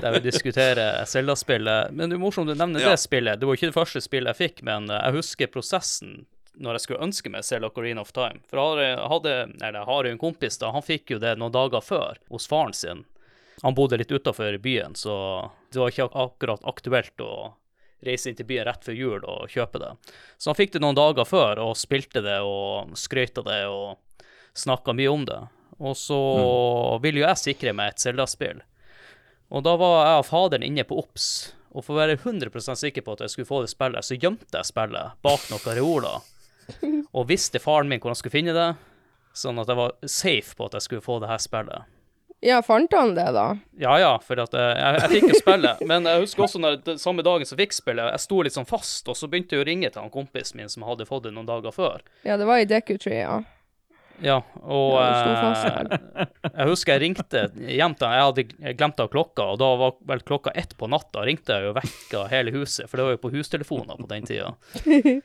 Der vi diskuterer Zelda-spillet. Men det er morsomt du nevner Ja. det spillet. Det var ikke det første spillet jeg fikk, men jeg husker prosessen når jeg skulle ønske meg Zelda Ocarina of Time. For jeg hadde, eller jeg har jo en kompis, da, han fikk jo det noen dager før hos faren sin. Han bodde litt utafor byen, så det var ikke akkurat aktuelt å reise inn til byen rett før jul og kjøpe det. Så han fikk det noen dager før og spilte det og skrøt av det og snakka mye om det. Og så ville jo jeg sikre meg et Zelda-spill. Og da var jeg og faderen inne på OBS, og for å være 100% sikker på at jeg skulle få det spillet, så gjemte jeg spillet bak noen reoler. Og visste faren min hvor han skulle finne det, sånn at jeg var safe på at jeg skulle få det her spillet. Ja, fant han det, da? Ja, ja, for at eh, jeg, jeg fikk jo spillet, [LAUGHS] men jeg husker også når det, samme dagen som jeg fikk spillet, jeg sto litt sånn fast, og så begynte jeg å ringe til han kompisen min som hadde fått det noen dager før. Ja, det var i Deku-tree, ja. Ja, og Ja, eh, [LAUGHS] jeg husker jeg ringte hjem til han, jeg hadde glemt av klokka, og da var vel klokka ett på natta, ringte jeg jo vekka hele huset, for det var jo på hustelefoner på den tida. [LAUGHS]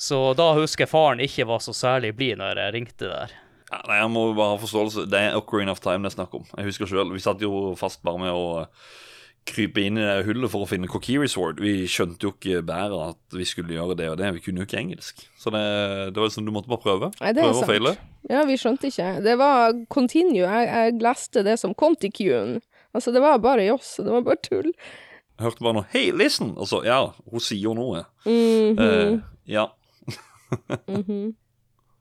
Så da husker jeg faren ikke var så særlig blid når jeg ringte der. Ja, nei, Jeg må jo bare ha forståelse. Det er Ocarina of Time det er snakk om. Jeg husker selv, Vi satt jo fast bare med å krype inn i det hullet for å finne Kokiri Sword. Vi skjønte jo ikke bedre at vi skulle gjøre det og det. Vi kunne jo ikke engelsk. Så det, det var sånn du måtte bare prøve. Nei, det er prøve og feile. Ja, vi skjønte ikke. Det var continue. Jeg, jeg leste det som Conticune. Altså, det var bare joss. Det var bare tull. Jeg hørte bare noe 'Hei, listen!' Altså, Ja, hun sier jo noe. Mm -hmm. uh, ja. [LAUGHS] mhm.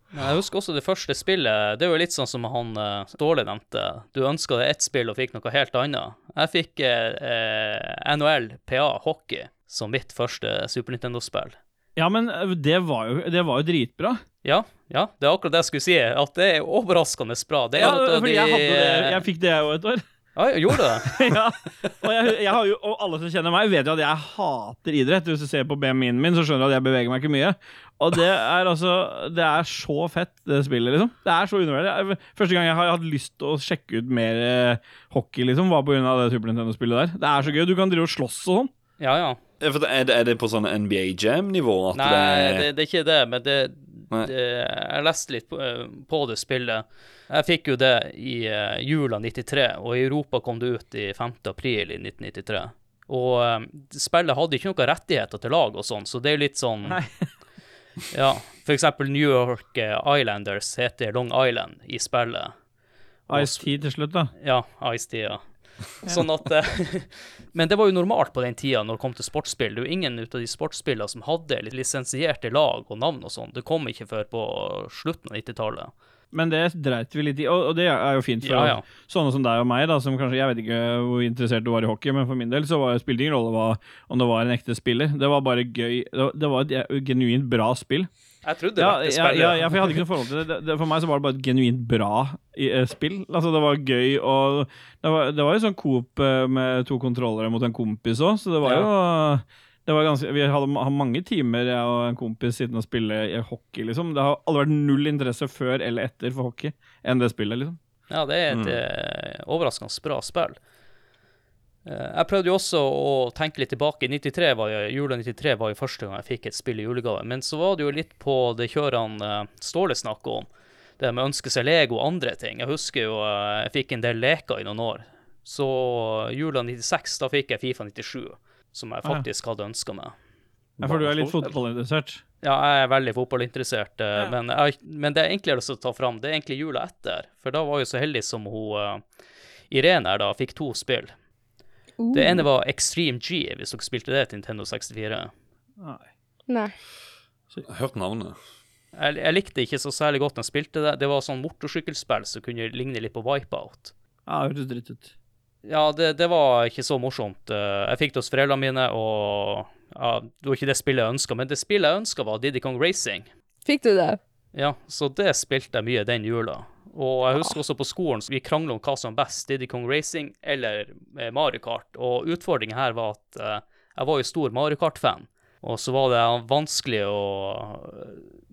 Men jeg husker også det første spillet. Det er jo litt sånn som han uh, Ståle nevnte. Du ønska deg ett spill og fikk noe helt annet. Jeg fikk eh, eh, NHL PA Hockey som mitt første Super Nintendo-spill. Ja, men eh, det var jo, det var jo dritbra. Ja, ja, det er akkurat det jeg skulle si. At det er overraskende bra. Det er Ja, fordi de jeg, hadde det, jeg fikk det jo et år. Ja, jeg gjorde det? [LAUGHS] ja. Og, jeg, jeg har jo, og alle som kjenner meg, vet jo at jeg hater idrett. Hvis du ser på BMI-en min, så skjønner du at jeg beveger meg ikke mye. Og det er altså Det er så fett, det spillet, liksom. Det er så underverdig. Første gang jeg har hatt lyst til å sjekke ut mer eh, hockey, liksom, var pga. det Super Nintendo-spillet der. Det er så gøy. Du kan drive og slåss og sånn. Ja, ja. Ja, Er det, er det på sånn NBA Jam-nivå? Nei, det, det, det er ikke det, men det, Nei. Jeg leste litt på, eh, på det spillet. Jeg fikk jo det i uh, jula 93, og i Europa kom det ut i 5. april i 1993. Og eh, spillet hadde ikke noen rettigheter til lag og sånn, så det er litt sånn Nei. [LAUGHS] Ja, for eksempel New York eh, Islanders heter Long Island i spillet. Ice Tea til slutt, da. Ja, Ice-T, ja. [LAUGHS] Sånn at eh, [LAUGHS] Men det var jo normalt på den tida når det kom til sportsspill. Det er jo ingen av de sportsspillene som hadde lisensierte lag og navn og sånn. Det kom ikke før på slutten av 90-tallet. Men det dreit vi litt i, og, det er jo fint for Ja, ja. sånne som deg og meg, da, som kanskje Jeg vet ikke hvor interessert du var i hockey, men for min del så var, spilte det ingen rolle om det var en ekte spiller. Det var bare gøy. Det var, et genuint bra spill. Jeg trodde det ja, var ja, ja, for jeg hadde ikke noe forhold til det. det, for meg så var det bare et genuint bra i, eh, spill. Altså, det var gøy, og det var, det var jo sånn coop eh, med to kontrollere mot en kompis òg, så det var Ja. jo det var ganske, Vi hadde ma- mange timer, jeg og en kompis, sittende og spille i hockey, liksom. Det har aldri vært null interesse før eller etter for hockey enn det spillet, liksom. Ja, det er et mm. overraskende bra spill. Eh, jeg prøvde jo også å tenke litt tilbake. 93 var jo, Jula 93 var jo første gang jeg fikk et spill i julegave. Men så var det jo litt på det kjørene uh, Ståle snakker om. Det med å ønske seg Lego og andre ting. Jeg husker jo eh, jeg fikk en del leker i noen år. Så jula 96, da fikk jeg Fifa 97, som jeg faktisk hadde ønska meg. Ja, for du er litt fotballinteressert. Ja, jeg er veldig fotballinteressert, eh, Ja. men, jeg, men det er egentlig lyst til å ta fram, det er egentlig jula etter. For da var jeg så heldig som hun eh, Irene her, da, fikk to spill. Uh, Det ene var Extreme G, hvis dere spilte det til Nintendo 64. Nei. Nei. Jeg hørt navnet. Jeg, jeg likte ikke så særlig godt når jeg spilte det. Det var sånn motorsykkelspill som kunne ligne litt på Wipeout. Ja, det hørtes dritt ut. Ja, det, det var ikke så morsomt. Eh, Jeg fikk det hos foreldrene mine, og ja, det var ikke det spillet jeg ønska. Men det spillet jeg ønska, var Diddy Kong Racing. Fikk du det? Ja, så det spilte jeg mye den jula. Og jeg husker også på skolen så vi krangla om hva som var best, Diddy Kong Racing eller eh, Mario Kart. Og utfordringen her var at uh, jeg var jo stor Mario Kart-fan. Og så var det vanskelig å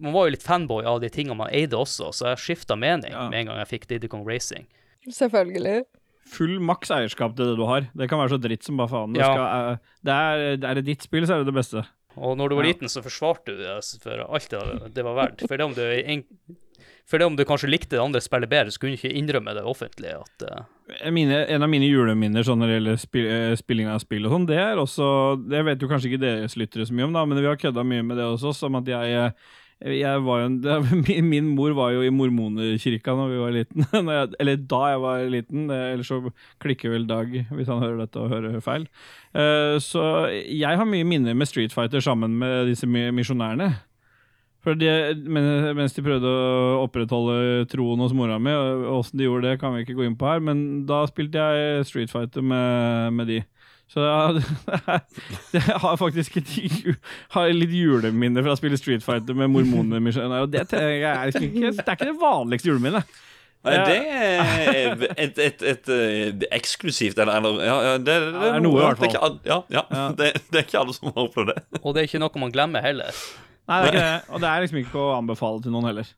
Man var jo litt fanboy av de tingene man eide også, så jeg skifta mening Ja. med en gang jeg fikk Diddy Kong Racing. Selvfølgelig. Full maks eierskap til det du har. Det kan være så dritt som bare faen. Det, Ja. skal, uh, det er, er det ditt spill, så er det det beste. Og når du var Ja. liten, så forsvarte du det for alt det, det var verdt. For det om du, en- for det om du kanskje likte det andre spillet bedre, så kunne du ikke innrømme det offentlig. At, uh... Mine, en av mine juleminner sånn når det gjelder spill, eh, spilling av spill og sånn, det er også Det vet jo kanskje ikke deres lyttere så mye om, da, men vi har kødda mye med det også, som at jeg, eh, var jo en, [LAUGHS] min, mor var jo i mormonerkirka da vi var liten. [LAUGHS] Eller da jeg var liten. Ellers så klikker vel Dag hvis han hører dette og hører feil. Så jeg har mye minner med Street Fighter sammen med disse misjonærene. For det, mens de prøvde å opprettholde troen hos mora mi, og åssen de gjorde det, kan vi ikke gå inn på her, men da spilte jeg Street Fighter med, med de. Så jeg, [LAUGHS] jeg har faktisk et, har litt juleminner fra å spille Street Fighter med mormonene Og det, jeg er ikke, det er ikke det vanligste juleminnet. Nei, Ja. det er et, et, et, et eksklusivt Eller, eller ja, ja, det, det, det er noe i hvert det er ikke fall. Ja, ja. Ja. [LAUGHS] Det, det er ikke alle som har opplevd det. og det er ikke noe man glemmer heller. Nei, det er ikke det. Og det er liksom ikke å anbefale til noen heller.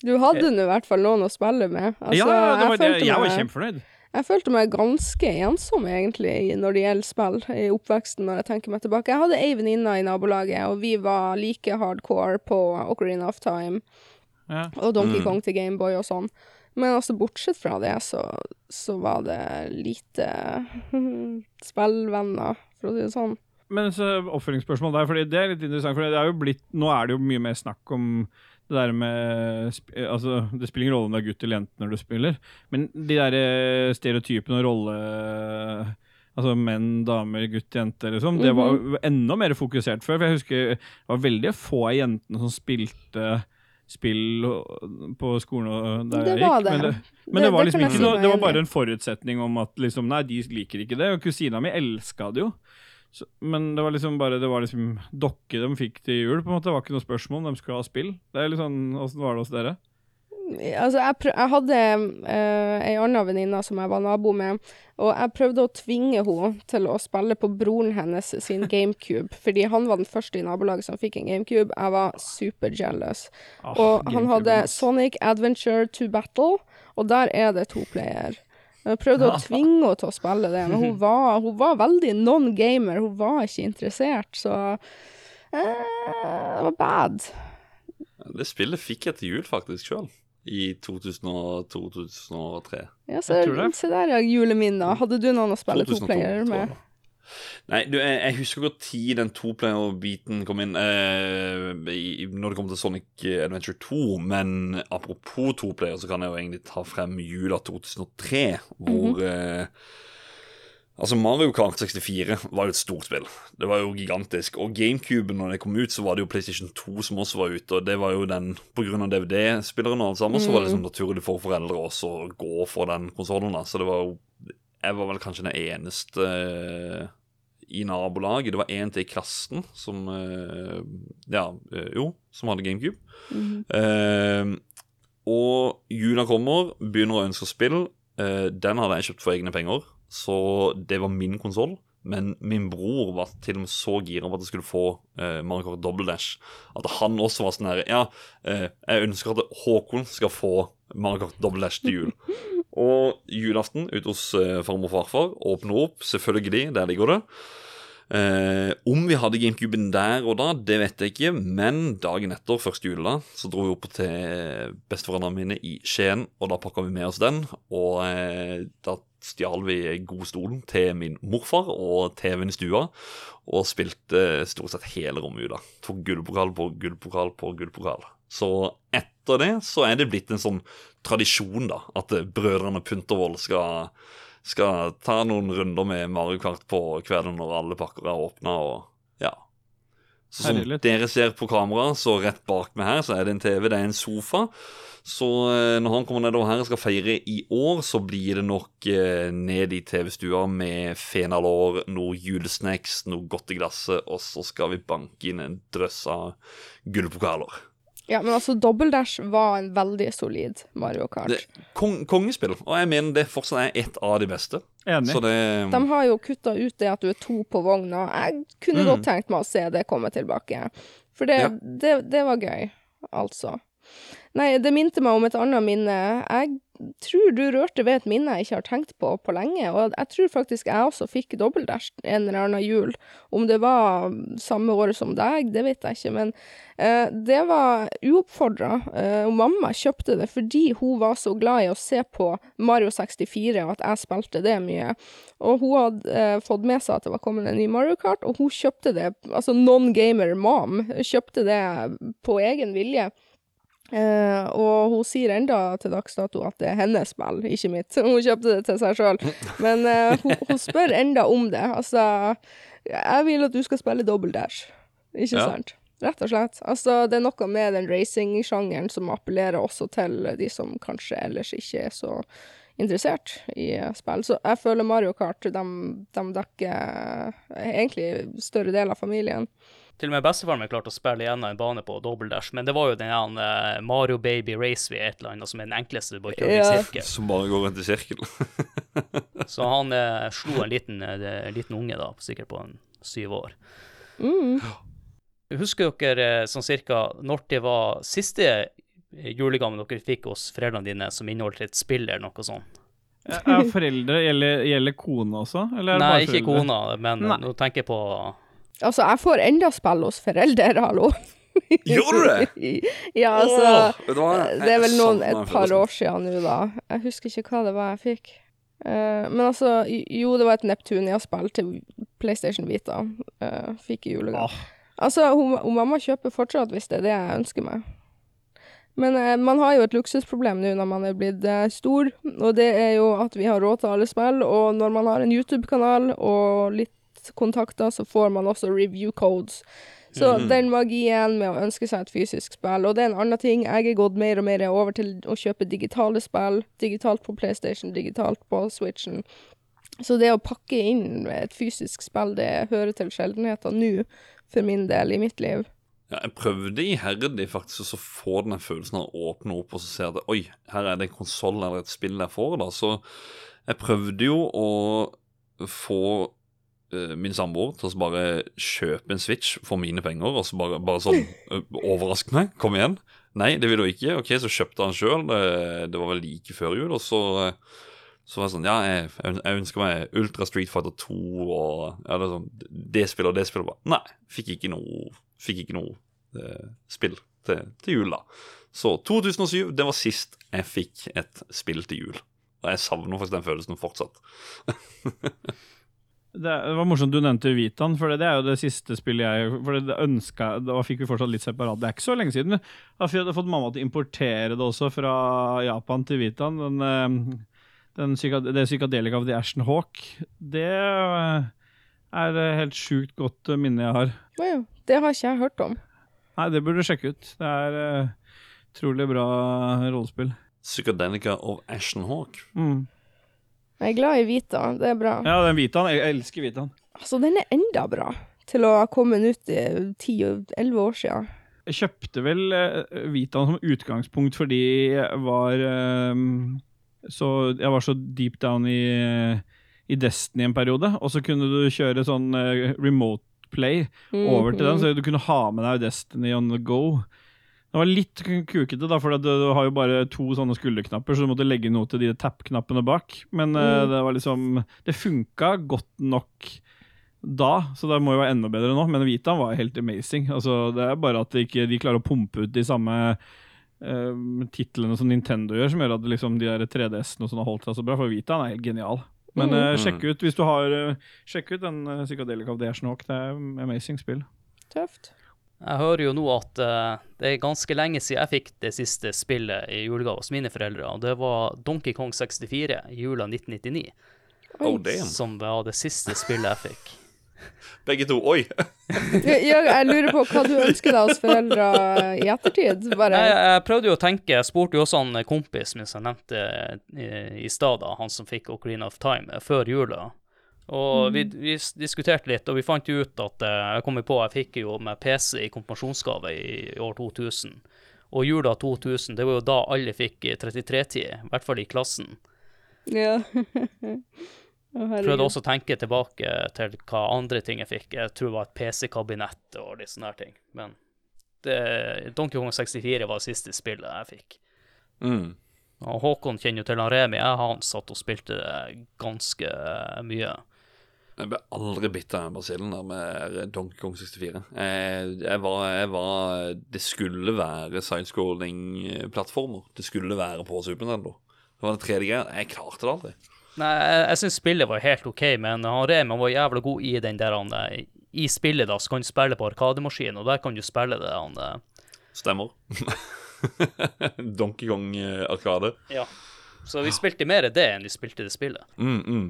Du hadde nå i hvert fall noen å spille med. Altså, ja, det var det. følte Jeg var kjempefornøyd. Jeg følte meg ganske ensom, egentlig, når det gjelder spill i oppveksten, når jeg tenker meg tilbake. Jeg hadde ei venninne i nabolaget, og vi var like hardcore på Ocarina of Time Ja. og Donkey Mm. Kong til Gameboy og sånn. Men altså, bortsett fra det, så, så var det lite [LAUGHS] spillvenner, for å si det sånn. Men så oppfølgingsspørsmål der, fordi det er litt interessant. For det er jo blitt, nå er det jo mye mer snakk om det der med Altså, det spiller ingen rolle om det er gutt eller jente når du spiller, men de der eh, stereotypene og rolle... Altså menn, damer, gutt, jente, liksom. Det var jo enda mer fokusert før. For jeg husker det var veldig få av jentene som spilte spill på skolen der Det jeg gikk. det. Men det, men det, var liksom ikke noe, det var bare en forutsetning om at liksom, nei, de liker ikke det. Og kusina mi elska det jo. Så, men det var liksom bare Det var liksom dokke de fikk til jul. på en måte Det var ikke noe spørsmål om de skulle ha spill. Det er litt sånn, Åssen var det hos dere? Altså, jeg, jeg hadde uh, ei anna venninne som jeg var nabo med, og jeg prøvde å tvinge henne til å spille på broren hennes sin GameCube, fordi han var den første i nabolaget som fikk en GameCube. Jeg var super jealous. Ah, og han hadde. Sonic Adventure to Battle, og der er det to player. Jeg prøvde å tvinge henne til å spille det, men hun var, hun var veldig non-gamer. Hun var ikke interessert, så eh, Det var bad. Det spillet fikk jeg til jul faktisk sjøl. I 2002-2003. Ja, så, se der, ja, juleminner. Hadde du noen å spille 2002, to-player med? Nei, du, jeg, jeg husker hvor tid den toplayer-biten kom inn eh, i, når det kom til Sonic Adventure 2, men apropos toplayer, så kan jeg jo egentlig ta frem jula 2003, hvor eh, Altså, Mario Kart 64 var jo et stort spill. Det var jo gigantisk. Og GameCube, når det kom ut, så var det jo PlayStation 2 som også var ute, og det var jo den av DVD-spilleren og alt sammen, så var det liksom naturlig for foreldre også å gå for den konsollen. Så det var jo Jeg var vel kanskje den eneste i nabolaget. Det var en til i klassen som eh, Ja, eh, jo, som hadde GameCube. Eh, og jula kommer, begynner å ønske spill. Den hadde jeg kjøpt for egne penger, så det var min konsoll. Men min bror var til og med så gira på at jeg skulle få eh, Mario Double Dash at han også var sånn her Ja, eh, jeg ønsker at Håkon skal få Mario Double Dash til jul. Og julaften ute hos eh, farmor og farfar åpner opp, selvfølgelig, der ligger det. Eh, om vi hadde GameCuben der og da, det vet jeg ikke, men dagen etter, første juledag, så dro vi opp til besteforeldrene mine i Skien, og da pakka vi med oss den. Og eh, da stjal vi godstolen til min morfar og TV-en i stua, og spilte stort sett hele romjula. Tok gullpokal på gullpokal på gullpokal. Så etter det så er det blitt en sånn tradisjon, da, at brødrene Puntervold skal skal ta noen runder med Mario Kart på kvelden når alle pakker er åpna, ja. Så som dere ser på kamera, så rett bak meg her, så er det en TV, det er en sofa. Så eh, når han kommer nedover her og skal feire i år, så blir det nok eh, ned i TV-stua med fenalår, noe julesnacks, noe godt i glasset, og så skal vi banke inn en drøss av gullpokaler. Ja, men altså, Double Dash var en veldig solid Mario Kart. Det- Kong, kongespill, og jeg mener det fortsatt er et av de beste. Enig. Så det De har jo kutta ut det at du er to på vogna. Jeg kunne Mm. godt tenkt meg å se det komme tilbake. For det, Ja. det, det var gøy, altså. Nei, det minte meg om et annet minne. Jeg tror du rørte ved et minne jeg ikke har tenkt på på lenge, og jeg tror faktisk jeg også fikk dobbeltdash en eller annen jul. Om det var samme året som deg, det vet jeg ikke, men eh, det var uoppfordra. Eh, og mamma kjøpte det fordi hun var så glad i å se på Mario 64, og at jeg spilte det mye. Og hun hadde eh, fått med seg at det var kommet en ny Mario Kart, og hun kjøpte det, altså non-gamer mom, kjøpte det på egen vilje. Eh, og hun sier enda til dags dato at det er hennes spill, ikke mitt. [LAUGHS] Hun kjøpte det til seg sjøl. Men eh, hun, hun spør enda om det. Altså, jeg vil at du skal spille double dash. Ikke Ja. sant? Rett og slett. Altså, det er noe med den racing-sjangeren som appellerer også til de som kanskje ellers ikke er så interessert i eh, spill. Så jeg føler Mario Kart, de, de dekker egentlig større del av familien. Til og med bestefaren min klarte å spille igjen en bane på dobbeltdash, men det var jo den eh, Mario Baby Raceway et eller annet som er den enkleste du bare kjører Ja. i sirkel. Som bare går rundt i sirkel. [LAUGHS] Så han eh, slo en liten, eh, liten unge da, sikkert på en syv år. Mm. Husker dere sånn cirka når det var siste julegaven dere fikk hos foreldrene dine som inneholdt et spill eller noe sånt? Er foreldre Gjelder, gjelder kone også? Eller er Nei, bare ikke kone, kona, men Nei. nå tenker jeg på Altså, jeg får enda spill hos foreldre, [LAUGHS] hallo. Gjorde du det? ja, altså Åh, vet? Det er vel noen, et par år siden nå, da. Jeg husker ikke hva det var jeg fikk. Uh, men altså, jo, det var et Neptunia-spill til PlayStation Vita. Uh, fikk i julegave. Ah, Altså, hun, hun mamma kjøper fortsatt hvis det er det jeg ønsker meg. Men uh, man har jo et luksusproblem nå når man er blitt eh, stor, og det er jo at vi har råd til alle spill, og når man har en YouTube-kanal og litt kontakter, så får man også review codes. Så Mhm. den magien med å ønske seg et fysisk spill, og det er en annen ting, jeg er gått mer og mer over til å kjøpe digitale spill, digitalt på PlayStation, digitalt på Switchen. Så det å pakke inn et fysisk spill, det hører til sjeldenheter nå, for min del, i mitt liv. Ja, jeg prøvde iherdig faktisk å få den følelsen av å åpne opp og så se at oi, her er det en konsoll eller et spill jeg får. da, Så jeg prøvde jo å få min samboer til å bare kjøpe en Switch for mine penger, og så bare, bare sånn uh, Overrask meg, kom igjen. Nei, det ville hun ikke. Ok, så kjøpte han sjøl. Det, det var vel like før jul. Og så, eh, så var jeg sånn Ja, jeg, jeg ønsker meg Ultra Street Fighter 2 og ja, det, sånn, det spillet og det spillet. Bare. Nei, fikk ikke noe, fikk ikke noe eh, spill til, til jul, da. Så 2007, det var sist jeg fikk et spill til jul. Og jeg savner faktisk den følelsen fortsatt. [LAUGHS] Det, var morsomt du nevnte Vitan, for det, det er jo det siste spillet jeg For det ønska, Da fikk vi fortsatt litt separat. Det er ikke så lenge siden. Da hadde jeg fått mamma til å importere det også fra Japan til Vitan. Den, eh, den det psykadelika av The Ashton Hawk. Det er er helt sjukt godt minne jeg har. Wow, det har ikke jeg hørt om. Nei, det burde du sjekke ut. Det er uh, utrolig bra rollespill. Psykadelika of Ashton Hawk. Mm. Jeg er glad i Vita, det er bra. Ja, den Vitaen. Jeg elsker Vitaen. Altså, den er enda bra til å ha kommet ut i 10-11 år siden. Jeg kjøpte vel uh, Vitaen som utgangspunkt fordi jeg var uh, så Jeg var så deep down i, i Destiny en periode, og så kunne du kjøre sånn uh, remote play over til den, så du kunne ha med deg Destiny on the go. Det var litt kukete, da, for du, har jo bare to sånne skulderknapper, så du måtte legge noe til de tap-knappene bak. Men uh, det var liksom Det funka godt nok da, så det må jo være enda bedre nå. Men Vitaen var helt amazing. Altså, det er bare at de ikke de klarer å pumpe ut de samme uh, titlene som Nintendo gjør, som gjør at liksom, de der 3DS-ene og sånn har holdt seg så bra. For Vitaen er helt genial. Men uh, sjekk ut hvis du har Sjekk ut den uh, Psychedelic of the. Det er amazing spill. Tøft. Jeg hører jo nå at uh, det er ganske lenge siden jeg fikk det siste spillet i julegave hos mine foreldre, og det var Donkey Kong 64 i jula 1999. Oh. Som var det siste spillet jeg fikk. [LAUGHS] Begge to. Oi! [LAUGHS] Ja, jeg lurer på hva du ønsker deg hos foreldre i ettertid. Bare Jeg, jeg prøvde jo å tenke, jeg spurte jo også en kompis min som jeg nevnte i, i stad, han som fikk Ocarina of Time eh, før jula. Og vi, vi diskuterte litt, og vi fant jo ut at eh, jeg kom på jeg fikk jo med PC i konfirmasjonsgave i, i år 2000. Og jula 2000, det var jo da alle fikk 33-tid, i hvert fall i klassen. Ja. [LAUGHS] Jeg. Prøvde også å tenke tilbake til hva andre ting jeg fikk. Jeg tror det var et PC-kabinett og litt sånne her ting. Men det, Donkey Kong 64 var det siste spillet jeg fikk. Mm. Og Håkon kjenner jo til han Remi. Jeg han satt og spilte det ganske eh, mye. Jeg ble aldri bitt av den basillen der med Donkey Kong 64. Jeg, jeg, var, jeg var Det skulle være sidescrolling-plattformer. Det skulle være på Super Nintendo. Det var det tredje greia. Jeg klarte det aldri. Nei, jeg, jeg syns spillet var helt OK, men han Remi var jævla god i den der han eh, I spillet, da, så kan du spille på Arkademaskin, og der kan du spille det han eh, Stemmer. [LAUGHS] Donkey Kong eh. Ja. Så vi spilte mer det enn vi spilte det spillet. Mm, mm.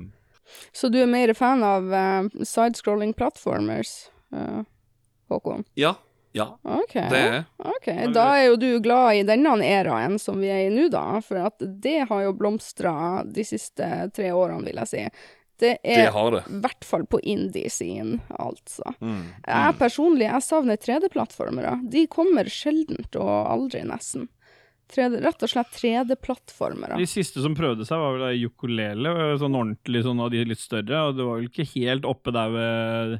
Så du er mer fan av uh, sidescrolling platformers, eh, Håkon? Ja. Ja, OK. det er jeg. Ok, Da er jo du glad i denne eraen som vi er i nå, da. For at det har jo blomstra de siste tre årene, vil jeg si. Det er i hvert fall på indie-siden, altså. Mm. Jeg personlig, jeg savner 3D-plattformere. De kommer sjeldent og aldri, nesten. 3D, rett og slett 3D-plattformer. De siste som prøvde seg, var vel da ukulele, sånn ordentlig sånn av de litt større. Og det var vel ikke helt oppe der ved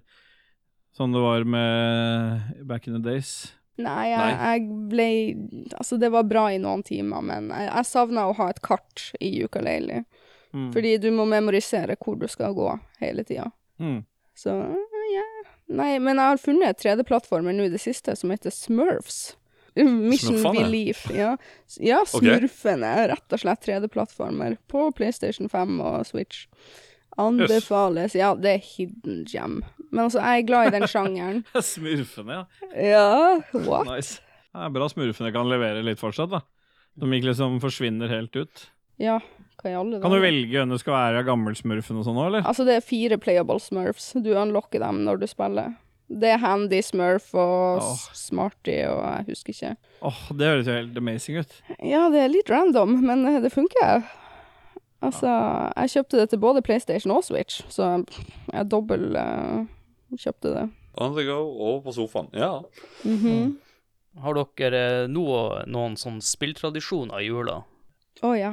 sånn det var med back in the days. Nei, jeg, jeg ble Altså, det var bra i noen timer, men jeg, jeg savna å ha et kart i ukulele. Mm. Fordi du må memorisere hvor du skal gå hele tida. Mm. Så ja Nei, men jeg har funnet 3D-plattformer nå i det siste som heter Smurfs. Mission? Belief. Ja, ja Smurfene. er Rett og slett 3D-plattformer på PlayStation 5 og Switch. Anbefales. Ja, det er hidden gem. Men altså, jeg er glad i den sjangeren. [LAUGHS] Smurfene, ja. Ja, what? Nice. Det er bra smurfene kan levere litt fortsatt, da. De ikke liksom forsvinner helt ut. Ja, hva i alle Kan du velge hvem du skal være av gammelsmurfen og sånn òg, eller? Altså, det er fire playable smurfs. Du unlocker dem når du spiller. Det er Handy Smurf og Åh. Smarty og jeg husker ikke. Åh, det høres jo helt amazing ut. Ja, det er litt random, men eh, det funker. Altså, jeg kjøpte det til både PlayStation og Switch, så jeg dobbel eh, kjøpte det. On the go og på sofaen. Ja. Mhm. Har dere noe, noen sånn spilltradisjoner i jula? Å ja.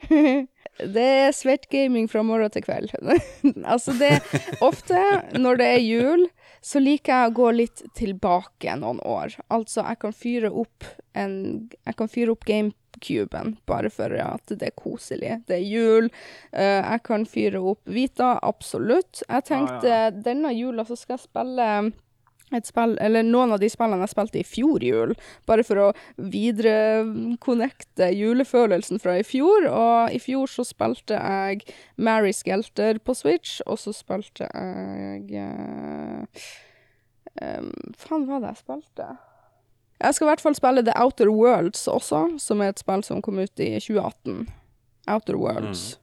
[LAUGHS] det er svettgaming fra morgen til kveld. [LAUGHS] altså det er Ofte når det er jul, så liker jeg å gå litt tilbake noen år. Altså, jeg kan fyre opp en Jeg kan fyre opp GameCuben bare for at det er koselig. Det er jul. Uh, jeg kan fyre opp Vita, absolutt. Jeg tenkte denne jula så skal jeg spille et spill, eller noen av de spillene jeg spilte i fjor jul, bare for å videreconnecte julefølelsen fra i fjor. Og i fjor så spilte jeg Mary Skelter på Switch, og så spilte jeg uh, um, Faen, hva var det jeg spilte? Jeg skal i hvert fall spille The Outer Worlds også, som er et spill som kom ut i 2018. Outer Worlds.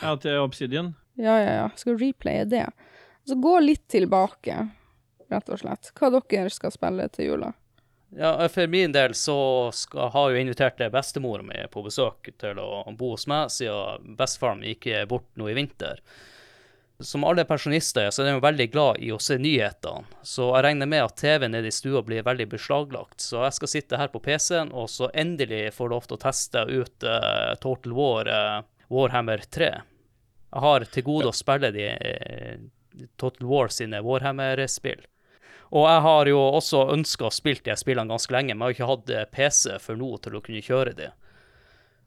Ja, til Obsidian. Ja, ja, ja. Skal replaye det. Så gå litt tilbake, rett og slett. Hva dere skal spille til jula? Ja, For min del så skal, har jeg invitert bestemora mi på besøk til å bo hos meg, siden bestefaren gikk bort nå i vinter. Som alle pensjonister så er de jo veldig glad i å se nyhetene, så jeg regner med at TV-en nede i stua blir veldig beslaglagt. Så jeg skal sitte her på PC-en og så endelig få lov til å teste ut uh, Total War uh, Warhammer 3. Jeg har til gode å spille de uh, Total War sine Warhammer-spill. Og jeg har jo også ønska å spille de spillene ganske lenge, men jeg har ikke hatt eh, PC for nå til å kunne kjøre de.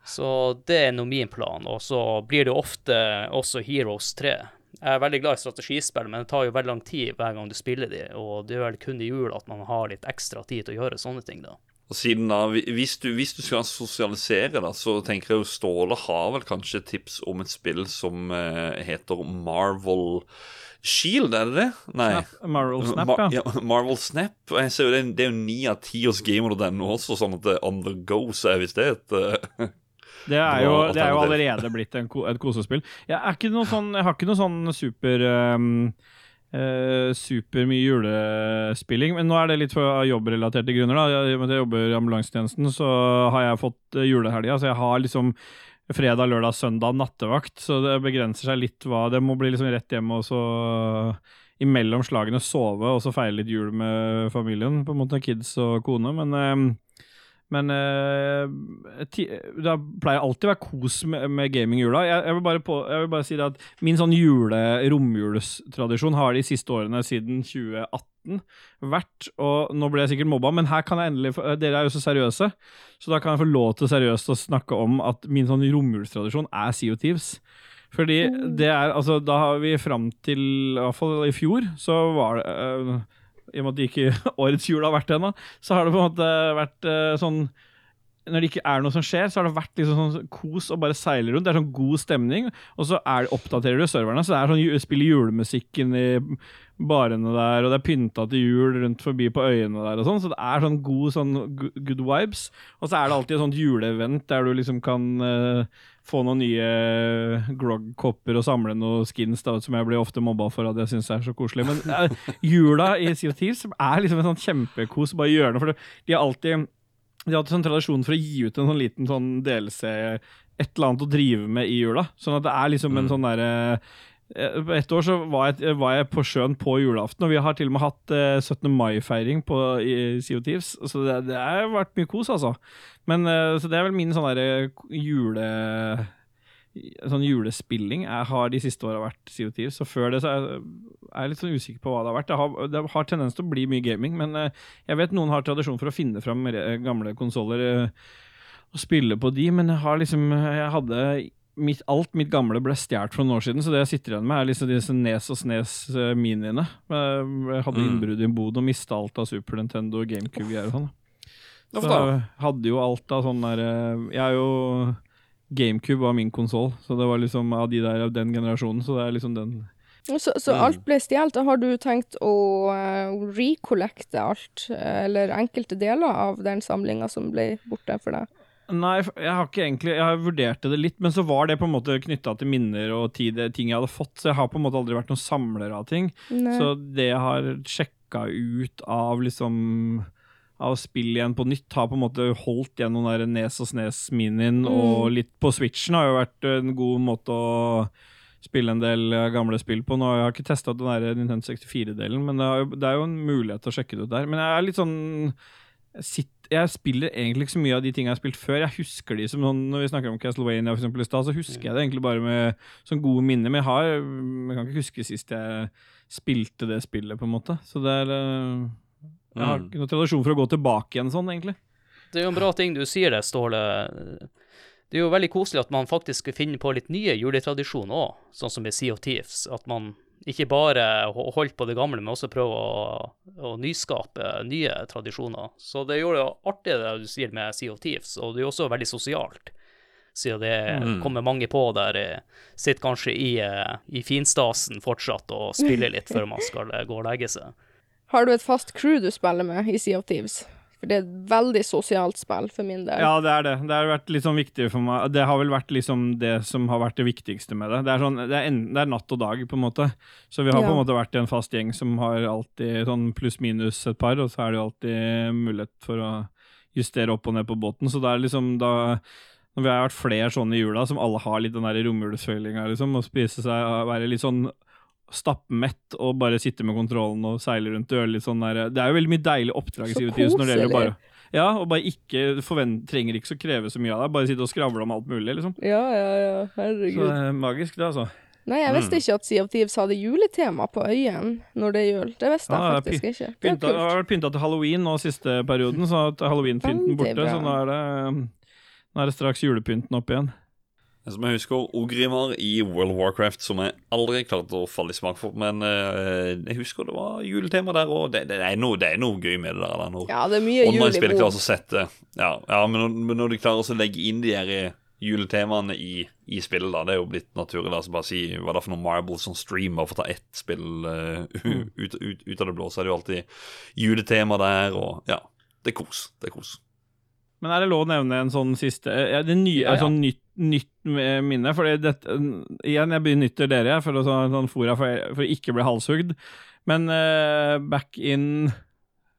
Så det er nå min plan. Og så blir det ofte også Heroes 3. Jeg er veldig glad i strategispill, men det tar jo veldig lang tid hver gang du spiller de, og det er vel kun i jul at man har litt ekstra tid til å gjøre sånne ting, da. Og siden da, hvis du, hvis du skal sosialisere, da, så tenker jeg jo Ståle har vel kanskje tips om et spill som eh, heter Marvel Shield, er det det? Nei. Snap, Marvel Snap, Mar ja. Marvel Snap. Ser det, er jo ni av ti hos gamer.no også, sånn at on the go, så er visst det et eh, [LAUGHS] Det er jo, det er jo allerede blitt en, et kosespill. Jeg, er ikke noe sånn, jeg har ikke noe sånn super um, uh, Super mye julespilling, men nå er det litt for jobbrelaterte grunner. da I og med at jeg jobber i ambulansetjenesten, så har jeg fått uh, julehelga. Så jeg har liksom fredag, lørdag, søndag nattevakt, så det begrenser seg litt hva Det må bli liksom rett hjem og så imellom slagene sove og så feire litt jul med familien, på en måte kids og kone, men um, men uh, ti, det pleier alltid å være kos med, med gaming i jula. Jeg, jeg, vil på, jeg vil bare si det at min sånn jule, romjulestradisjon har de siste årene siden 2018 vært, og nå ble jeg sikkert mobba, men her kan jeg endelig få- Dere er jo så seriøse, så da kan jeg få lov til seriøst å snakke om at min sånn romjulstradisjon er Sea of Thieves. Fordi det er Altså, da har vi fram til I hvert fall i fjor, så var det eh, i og med at ikke [LAUGHS] årets jul har vært ennå, så har det på en måte vært eh, sånn Når det ikke er noe som skjer, så har det vært liksom sånn kos å bare seile rundt. Det er sånn god stemning, og så er oppdaterer du serverne. Så det er sånn spiller julemusikken i barene der, og det er pynta til jul rundt forbi på øyene der og sånn, så det er sånn god sånn good vibes. Og så er det alltid et sånt juleevent der du liksom kan eh, få noen nye grog-kopper og samle noen skins, da, som jeg blir ofte mobba for at jeg syns er så koselig. Men uh, jula i Sea of Thieves er liksom en sånn kjempekos, bare gjøre noe. For det- de har alltid de har hatt sånn tradisjon for å gi ut en sånn liten sånn DLC, et eller annet å drive med i jula. Sånn at det er liksom en sånn derre eh, Et år så var jeg, var jeg på sjøen på julaften, og vi har til og med hatt eh, 17. mai-feiring på i Sea Thieves. Så det, det har vært mye kos, altså. Men eh, Så det er vel min sånn derre jule... Sånn julespilling jeg har de siste åra vært of Thieves. Så før det så er jeg litt sånn usikker på hva det har vært. Det har, det har tendens til å bli mye gaming, men eh, jeg vet noen har tradisjon for å finne fram gamle konsoller og spille på de, men jeg har liksom Jeg hadde mitt, Alt mitt gamle ble stjålet for noen år siden, så det jeg sitter igjen med, er liksom disse Nes og Snes eh, miniene. Jeg hadde Mm. innbrudd i en bod og mista alt av Super Nintendo og GameCube-greier og sånn. Så jeg hadde jo alt av sånn der eh, Jeg er jo GameCube var min konsoll, så det var liksom av de der av den generasjonen, så det er liksom den Så, så alt ble stjålet. Har du tenkt å uh, recollekte alt, eh, eller enkelte deler av den samlinga som ble borte for deg? Nei, jeg har ikke egentlig Jeg har vurderte det litt, men så var det på en måte knytta til minner og tid, ting jeg hadde fått, så jeg har på en måte aldri vært noen samler av ting. Nei. Så det jeg har sjekka ut av liksom av spill igjen på nytt, har på en måte holdt igjen noen der Nes og Snes-minien, og litt på Switchen har jo vært en god måte å spille en del eh, gamle spill på. Nå har jeg ikke testa den der Nintendo 64-delen, men det er, jo, det er jo en mulighet til å sjekke det ut der. Men jeg er litt sånn sitter, jeg spiller egentlig ikke så mye av de tingene jeg har spilt før. Jeg husker de som sånn, Når vi snakker om Castlevania for eksempel, i stad, så husker jeg det egentlig bare med sånn gode minner. Men jeg har Jeg kan ikke huske sist jeg spilte det spillet, på en måte. Så det er eh, Jeg har Mm. ikke noen tradisjon for å gå tilbake igjen sånn, egentlig. Det er jo en bra ting du sier det, Ståle. Det er jo veldig koselig at man faktisk finner på litt nye juletradisjoner òg, sånn som med Sea of Thieves. At man ikke bare holdt på det gamle, men også prøve å, å nyskape nye tradisjoner. Så det gjør det artig det du sier med Sea of Thieves, og det er jo også veldig sosialt. Siden det Mm. kommer mange på der, eh, sitter kanskje i, eh, i finstasen fortsatt og spiller litt før man skal eh, gå og legge seg. Har du et fast crew du spiller med i Sea of Thieves? For det er et veldig sosialt spill for min del. Ja, det er det. Det har vært litt sånn viktig for meg. Det har vel vært liksom det som har vært det viktigste med det. Det er, sånn, det er, en, det er natt og dag, på en måte. Så vi har på en måte vært i en fast gjeng som har alltid sånn pluss-minus et par, og så er det jo alltid mulighet for å justere opp og ned på båten. Så det er liksom da Når vi har vært flere sånne i jula, som alle har litt den der romjulsfølinga, liksom, og spise seg og være litt sånn stappmett og bare sitte med kontrollen og seile rundt og gjøre litt sånn der Det er jo veldig mye deilig oppdrag i Så Sea of Thieves når det gjelder bare Ja, og bare ikke forvent, trenger ikke så kreve så mye av deg, bare sitte og skravle om alt mulig, liksom. Ja, ja, ja. Så det er magisk, det, altså. Nei, jeg visste ikke at Sea of Thieves hadde juletema på øyen når det er jul. Det visste jeg ja, faktisk ikke. Det Pynta, det har vært pynta til halloween nå siste perioden, så at halloween-pynten borte, så nå er det nå er det straks julepynten opp igjen. Som jeg husker, Ogrimer i World of Warcraft, som jeg aldri klarte å falle i smak for. Men eh, jeg husker det var juletema der òg. Det, det, er noe- det er noe gøy med det der. da, når Ja, det er mye jul i klarer å sette Ja, ja men, når, men når de klarer å legge inn de her eh, juletemaene i, i spillet, da, det er jo blitt naturlig. Altså bare si hva det er for noen marbles som streamer for å ta ett spill eh, Mm. ut, ut, ut av det blå, så er det jo alltid juletema der, og ja. Det er kos. Det er kos. Men er det lov å nevne en sånn siste ja, Det nye, Ja, ja. Et sånn nytt, nytt minne? For dette Igjen, jeg benytter dere for å sånn, fora for, for ikke bli halshugd. Men uh, back in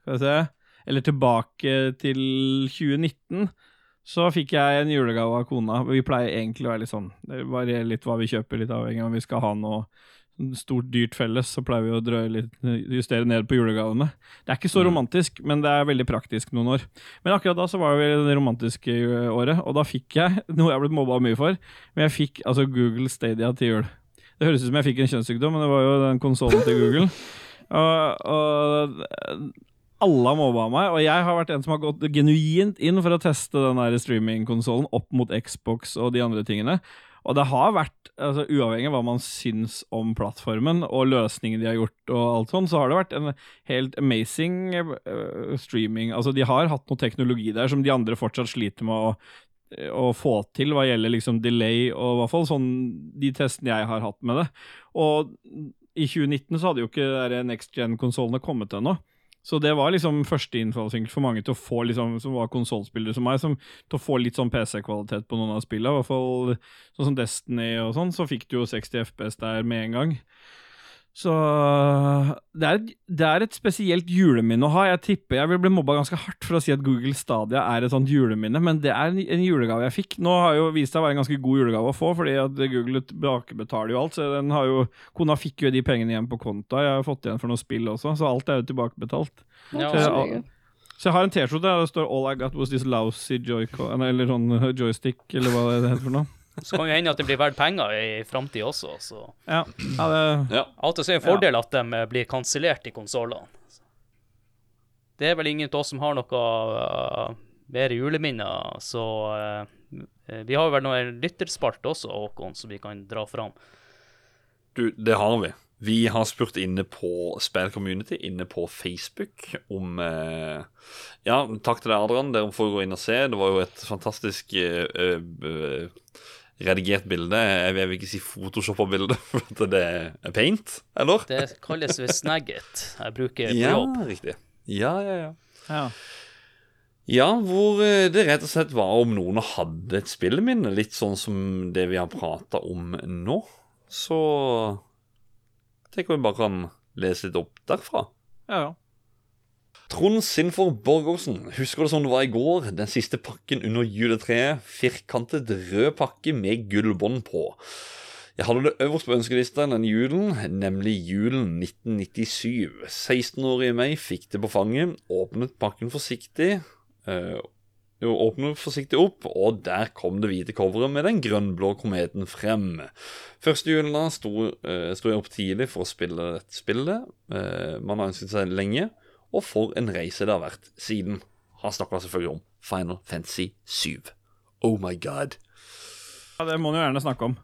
Skal vi se Eller tilbake til 2019 så fikk jeg en julegave av kona. Vi pleier egentlig å være litt sånn Det varierer litt hva vi kjøper, litt avhengig av om vi skal ha noe stort, dyrt felles, så pleier vi å drøye litt, justere ned på julegavene. Det er ikke så Mm. romantisk, men det er veldig praktisk noen år. Men akkurat da så var det det romantiske året, og da fikk jeg [LAUGHS] noe jeg har blitt mobba mye for. Men jeg fikk altså Google Stadia til jul. Det høres ut som jeg fikk en kjønnssykdom, men det var jo den konsollen til Google. [LAUGHS] Og, og alle har mobba meg, og jeg har vært en som har gått genuint inn for å teste den streamingkonsollen opp mot Xbox og de andre tingene. Og det har vært, altså uavhengig av hva man syns om plattformen og løsningen de har gjort, og alt sånn, så har det vært en helt amazing uh, streaming. Altså, de har hatt noe teknologi der som de andre fortsatt sliter med å, å få til, hva gjelder liksom delay, og i hvert fall sånn de testene jeg har hatt med det. Og i 2019 så hadde jo ikke next gen-konsollene kommet ennå. Så det var liksom første innfallsvinkel for mange til å få liksom, som var konsollspillere som meg, som, til å få litt sånn PC-kvalitet på noen av spillene. I hvert fall sånn som Destiny og sånn, så fikk du jo 60 FPS der med en gang. Så det er, et- det er et spesielt juleminne å ha. Jeg tipper jeg vil bli mobba ganske hardt for å si at Google Stadia er et sånt juleminne, men det er en, en julegave jeg fikk. Nå har jo vist seg å være en ganske god julegave å få, fordi at Google tilbakebetaler jo alt. Så den har jo, kona fikk jo de pengene igjen på konta. Jeg har fått igjen for noe spill også, så alt er jo tilbakebetalt. Ja, Så jeg- Så jeg har en T-skjorte der det står 'All I got was this lousy joycon', eller sånn joystick, eller hva det heter for noe. Så kan jo hende at det blir verdt penger i framtida også. Så Ja, ja det Ja. At det er en fordel at de eh, blir kansellert i konsollene. Det er vel ingen av oss som har noe uh, mer juleminner, så uh, vi har vel noen lytterspalte også, Håkon, som vi kan dra fram. Du, det har vi. Vi har spurt inne på Spill Community, inne på Facebook, om eh, Ja, takk til deg, Adrian. Dere får gå inn og se. Det var jo et fantastisk eh, eh, redigert bilde. Jeg vil ikke si photoshoppa-bilde, [LAUGHS] for at det er paint, eller? Det kalles ved snagget. Jeg bruker på Ja, jobb. riktig. Ja, ja, ja. ja. Ja, hvor eh, det rett og slett var om noen hadde et spilleminne, litt sånn som det vi har prata om nå. Så tenker vi bare kan lese litt opp derfra. ja, ja. Trond Sinfor Borgersen, husker det som det var i går? Den siste pakken under juletreet. Firkantet rød pakke med gullbånd på. Jeg hadde det øverst på ønskelista denne julen, nemlig julen 1997. 16-årige meg fikk det på fanget, åpnet pakken forsiktig. Øh, åpnet forsiktig opp, og der kom det hvite coveret med den grønn-blå kometen frem. Første julen da sto, øh, sto jeg opp tidlig for å spille dette spillet Øh, man har ønsket seg lenge, og for en reise det har vært siden. Han snakker selvfølgelig om Final Fantasy 7. Oh my god. Ja, det må han jo gjerne snakke om.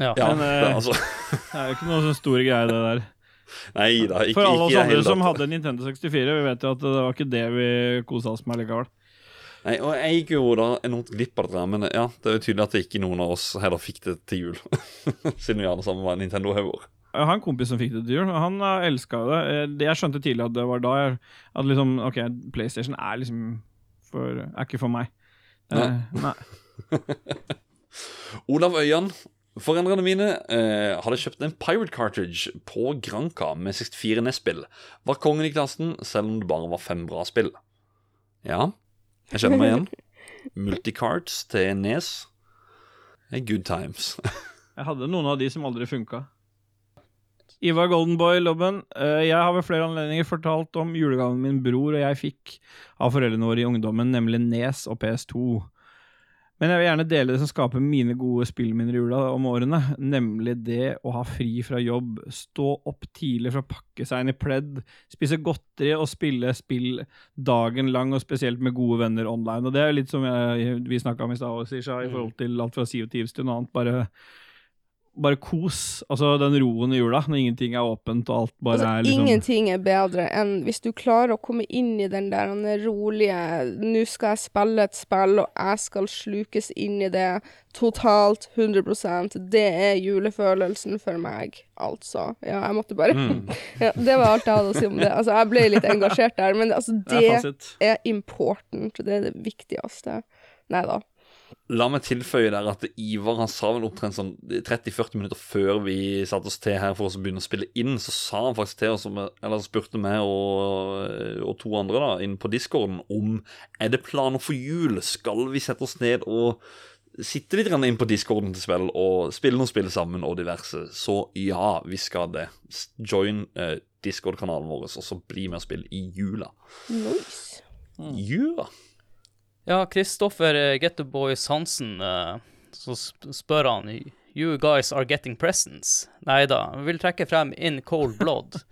Ja. Ja, Men, eh, det, er altså [LAUGHS] Det er jo ikke noe sånn stor greie, det der. Nei da, ikke, For alle oss andre som hadde Nintendo 64, vi vet jo at det var ikke det vi kosa oss med likevel. Nei, og jeg gikk jo da enormt glipp av det der, men ja, det er jo tydelig at det ikke noen av oss heller fikk det til jul. [LAUGHS] Siden vi alle sammen var Nintendo-hauger. Jeg har en kompis som fikk det til jul, han uh, elska det. Eh, det- Jeg skjønte tidlig at det var da jeg, At liksom OK, PlayStation er liksom for, Er ikke for meg. Eh, nei. [LAUGHS] Olav Øyan, foreldrene mine eh, hadde kjøpt en Pirate Cartridge på Granca med 64 NES-spill. Var kongen i klassen, selv om det bare var fem bra spill. Ja, jeg kjenner meg igjen. [LAUGHS] Multicarts til Nes. Good times. [LAUGHS] Jeg hadde noen av de som aldri funka. Ivar Goldenboy, Lobben. eh, jeg har ved flere anledninger fortalt om julegaven min bror og jeg fikk av foreldrene våre i ungdommen, nemlig Nes og PS2. Men jeg vil gjerne dele det som skaper mine gode spillminner i jula om årene, nemlig det å ha fri fra jobb, stå opp tidlig for å pakke seg inn i pledd, spise godteri og spille spill dagen lang, og spesielt med gode venner online. Og det er litt som jeg, vi snakka om i stad, i forhold til alt fra Sea of Thieves til noe annet. bare bare kos. Altså den roen i jula, når ingenting er åpent og alt bare Altså, er liksom Ingenting er bedre enn hvis du klarer å komme inn i den der den rolige 'nå skal jeg spille et spill, og jeg skal slukes inn i det totalt 100% Det er julefølelsen for meg, altså. Ja, jeg måtte bare Mm. [LAUGHS] ja, Det var alt jeg hadde å si om det. Altså, jeg ble litt engasjert der, men altså, Det det er, er important. Det er det viktigste. Nei da. La meg tilføye der at Ivar han sa vel omtrent sånn 30-40 minutter før vi satte oss til her for oss å begynne å spille inn, så sa han faktisk til oss, eller spurte meg og, og to andre da, inn på discorden om er det planer for jul. Skal vi sette oss ned og sitte litt inn på discorden til spill og spille noen spill sammen og diverse? Så ja, vi skal det. Join eh, discord-kanalen vår, og så bli med og spille i jula. Nice. Ja. Ja, Kristoffer Getteboys Gettoboys Hansen, eh, så spør han You guys are getting presents. Nei da, vil trekke frem In Cold Blood. [LAUGHS]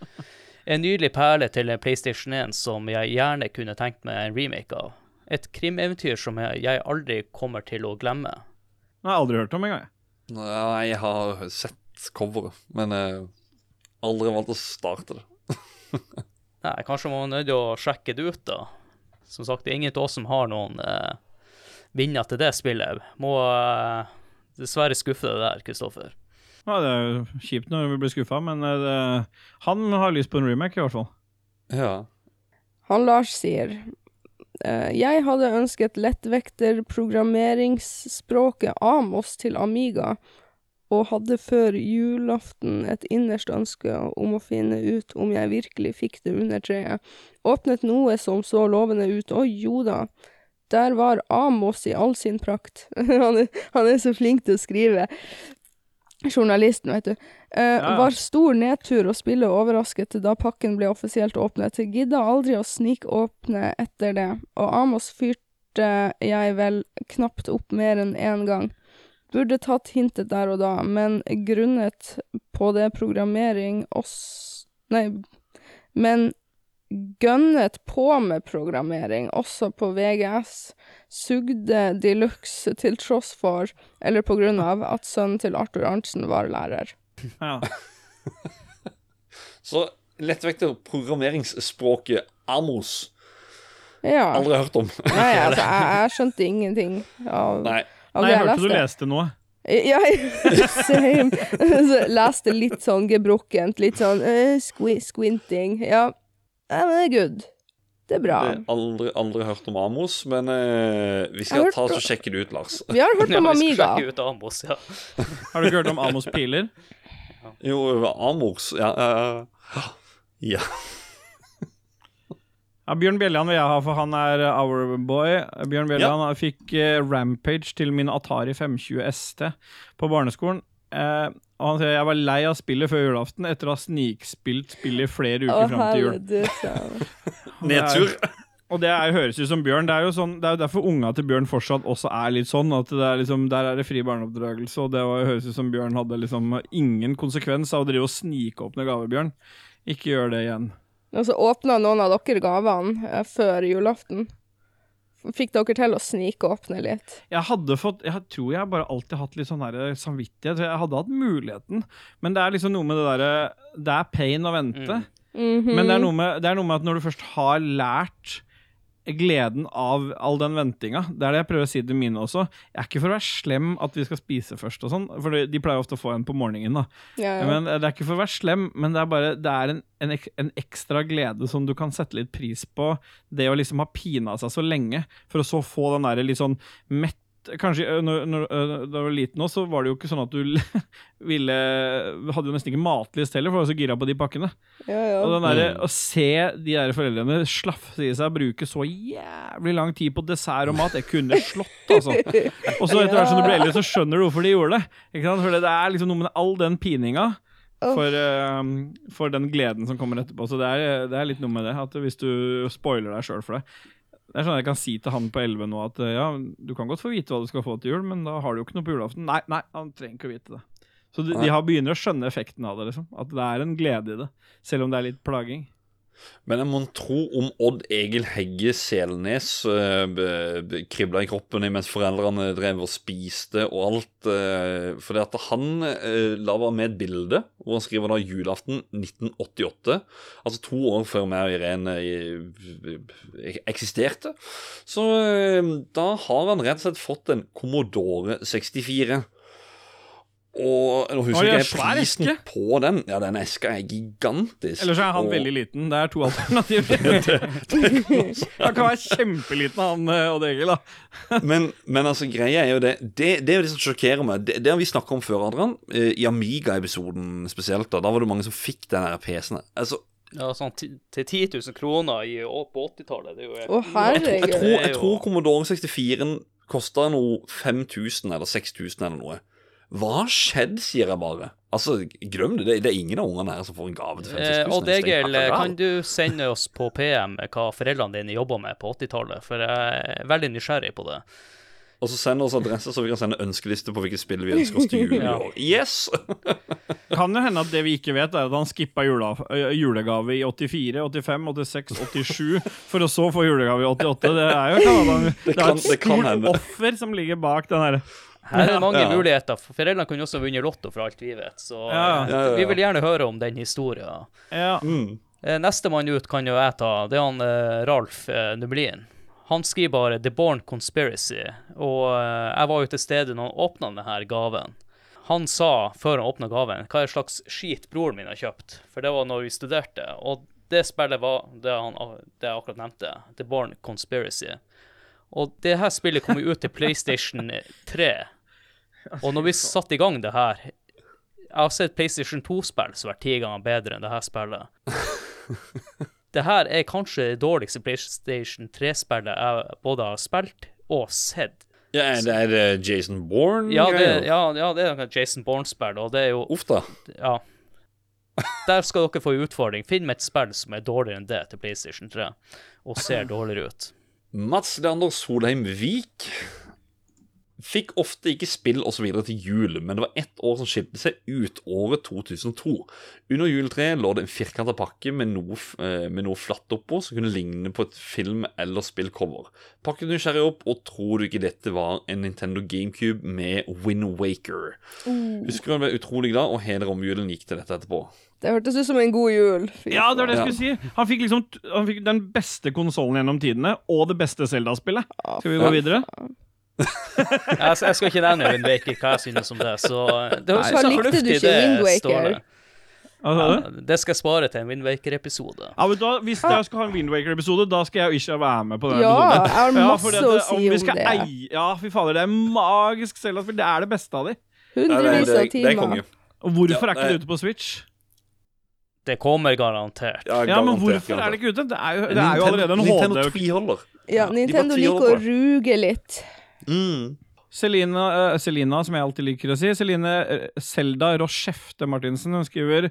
En nydelig perle til en PlayStation 1 som jeg gjerne kunne tenkt meg en remake av. Et krimeventyr som jeg, aldri kommer til å glemme. Jeg har aldri hørt om engang. Nei, jeg har sett coveret, men eh, aldri valgt å starte det. [LAUGHS] Nei, kanskje man er nødt til å sjekke det ut, da. Som sagt, det er ingen av oss som har noen eh, vinner til det spillet. Må eh, dessverre skuffe deg der, Kristoffer. Ja, det er jo kjipt når vi blir skuffa, men eh, det, han har lyst på en remake, i hvert fall. Ja. Han Lars sier eh, Jeg hadde ønsket lettvekter programmeringsspråket Amos til Amiga, og hadde før julaften et innerst ønske om å finne ut om jeg virkelig fikk det under treet. Åpnet noe som så lovende ut, og jo da, der var Amos i all sin prakt. [LAUGHS] han, er, han er så flink til å skrive. Journalisten, vet du. Eh, Ja. Var stor nedtur å spille overrasket da pakken ble offisielt åpnet. Gidda aldri å snikåpne etter det, og Amos fyrte jeg vel knapt opp mer enn én gang. Burde tatt hintet der og da, men grunnet på det programmering oss... Nei, men gønnet på med programmering, også på VGS, sugde de luxe til tross for, eller på grunn av, at sønnen til Arthur Arntzen var lærer. Ja. [LAUGHS] Så lettvekter programmeringsspråket Amos. Ja. Aldri hørt om. Nei, altså, [LAUGHS] jeg, jeg skjønte ingenting av, Nei. Nei, jeg jeg hørte du leste. noe. Ja, [LAUGHS] same. Så leste litt sånn gebrokkent. litt sånn uh, squi squinting. Ja. ja, men det er good. Det er bra. Det er aldri, aldri hørt om Amos, men uh, vi skal ta og sjekke det ut, Lars. Vi har hørt [LAUGHS] Ja, om vi skal Amiga. sjekke ut Amos, ja. [LAUGHS] Har du ikke hørt om Amos Piler? Jo, Amors Ja. Uh, ja. Ja, Bjørn Bjelland vil jeg ha, for han er uh, our boy. Bjørn Bjelland ja. fikk eh, Rampage til min Atari 520 ST på barneskolen. Eh, og han sier jeg var lei av spillet før julaften etter å ha snikspilt spillet i flere uker fram til jul. [LAUGHS] Nedtur. Og det er, høres ut som Bjørn. Det er jo sånn, det er jo derfor unga til Bjørn fortsatt også er litt sånn. At det er liksom, Der er det fri barneoppdragelse, og det var, høres ut som Bjørn hadde liksom ingen konsekvens av å drive og snikåpne gaver, Bjørn. Ikke gjør det igjen. Og så åpna noen av dere gavene eh, før julaften. Fikk dere til å snikåpne litt? Jeg hadde fått Jeg tror jeg bare alltid hatt litt sånn der samvittighet. Jeg hadde hatt muligheten, men det er liksom noe med det derre Det er pain å vente. Mhm. Men det er, noe med, det er noe med at når du først har lært gleden av all den ventinga Det er det jeg prøver å si til mine også. Jeg er ikke for å være slem at vi skal spise først og sånn, for de pleier ofte å få en på morgenen. da ja, ja. Men Det er ikke for å være slem, men det er bare Det er en, en, en ekstra glede som du kan sette litt pris på. Det å liksom ha pina seg så lenge, for å så få den der litt sånn mett Kanskje når, når, da du var liten også, så var det jo ikke sånn at du [LAUGHS] ville Hadde jo nesten ikke matlyst heller, for du var så gira på de pakkene. ja, ja. Og den der, Mm. Å se de der foreldrene slafse i seg og bruke så jævlig lang tid på dessert og mat, det kunne slått, altså. [LAUGHS] Og så etter hvert som du blir eldre, så skjønner du hvorfor de gjorde det. Ikke sant? For det er liksom noe med all den pininga for, uh, for den gleden som kommer etterpå. Så det er, det er litt noe med det. At hvis du spoiler deg sjøl for det Det er sånn jeg kan si til han på 11 nå at eh, ja, du kan godt få vite hva du skal få til jul, men da har du jo ikke noe på julaften. Nei, nei, han trenger ikke å vite det. Så de, de har begynner å skjønne effekten av det, liksom. At det er en glede i det. Selv om det er litt plaging. Men jeg må tro om Odd Egil Hegge Selnes uh, kribla i kroppen mens foreldrene drev og spiste og alt. Uh, det at han uh, la være med et bilde hvor han skriver da julaften 1988. Altså to år før meg og Irene eh, eksisterte. Så eh, da har han rett og slett fått en Commodore 64. Og nå husker jeg ikke prisen eske. på den. Ja, den eska er gigantisk. Eller så er han og- veldig liten. Det er to alternativer. [LAUGHS] han kan være kjempeliten, han eh, Odd Egil. da [LAUGHS] men, men altså, greia er jo det Det, det er jo det som sjokkerer meg. Det, det har vi snakka om før, Adrian. eh, I Amiga-episoden spesielt. Da Da var det mange som fikk den PC-en. Altså, Ja, sånn til 10 000 kroner i, på 80-tallet. Det er jo helt Å, tror, jeg, herregud. tror, jeg tror Commodore 64-en kosta noe 5000 eller 6000 eller noe. Hva har skjedd, sier jeg bare. Altså, glem det. Det, er ingen av ungene her som får en gave til 5000. Eh, og Det Egil, kan du sende oss på PM hva foreldrene dine jobba med på 80-tallet? For jeg er veldig nysgjerrig på det. Og så send oss adresse, så vi kan sende ønskeliste på hvilke spill vi ønsker oss til jul i år. [LAUGHS] Yes! [LAUGHS] Kan jo hende at det vi ikke vet, er at han skippa julegave i 84, 85, 86, 87, for å så få julegave i 88. Det er jo det er et stort offer som ligger bak den herre Her er det mange Ja. muligheter. for Foreldrene kunne også vinne Lotto, for alt vi vet. Så Ja. Ja, ja, ja. vi vil gjerne høre om den historien. Ja. Mm. Eh, Nestemann ut kan jo jeg ta. Det er han eh, Ralf eh, Nublin. Han skriver bare 'The Born Conspiracy', og jeg var jo til stede når han åpna denne gaven. Han sa før han åpna gaven, hva er slags skit broren min har kjøpt. For det var når vi studerte. Og det spillet var det, han, det jeg akkurat nevnte. The Born Conspiracy. Og det her spillet kom jo ut til [LAUGHS] PlayStation 3. Og når vi satte i gang det her Jeg har sett PlayStation 2-spill som er ti ganger bedre enn det her spillet. [LAUGHS] Det her er kanskje det dårligste PlayStation 3-spillet jeg både har spilt og sett. Ja, det, er det Jason Bourne? Ja, det, ja, ja, det er Jason Bourne-spill, og det er jo Uff da. Ja. Der skal dere få en utfordring. Finn meg et spill som er dårligere enn det til PlayStation 3, og ser [LAUGHS] dårligere ut. Mats Leander Solheim Vik fikk ofte ikke spill osv. til jul, men det var ett år som skilte seg ut, året 2002. Under juletreet lå det en firkanta pakke med noe, eh, med noe flatt oppå som kunne ligne på et film- eller spillcover. Pakket nysgjerrig opp, og tror du ikke dette var en Nintendo GameCube med Wind Waker? Husker du han ble utrolig glad, og hele romjulen gikk til dette etterpå. Det hørtes ut som en god jul. Fy Ja, det var det jeg skulle si. Han fikk liksom Han fikk den beste konsollen gjennom tidene, og det beste Zelda-spillet. Skal vi gå videre? Jeg, jeg skal ikke nevne Wind Waker, hva jeg synes om det, så det høres ut som fornuftig, det står det. Ja, det skal jeg spare til en Wind Waker-episode. Ja, men da, Hvis jeg skal ha en Windwaker-episode, da skal jeg og Isha være med på den Ja, episoden. jeg har [LAUGHS] masse fordi det, å si om vi om det. Eie, ja, fy fader, det er magisk Zelda-spill. Det er det beste av de. Hundrevis av det, det er konge. timer. Og hvorfor Ja, er ikke det- det ute på Switch? Det kommer garantert. Ja, men garantert, hvorfor er det ikke ute? Det er jo, det er jo allerede en Nintendo HD. tviholder. Ja, Nintendo liker å ruge litt. Mm. Selina, uh, Selina, som jeg alltid liker å si. Celine eh, Selda Rochefte Martinsen. Hun skriver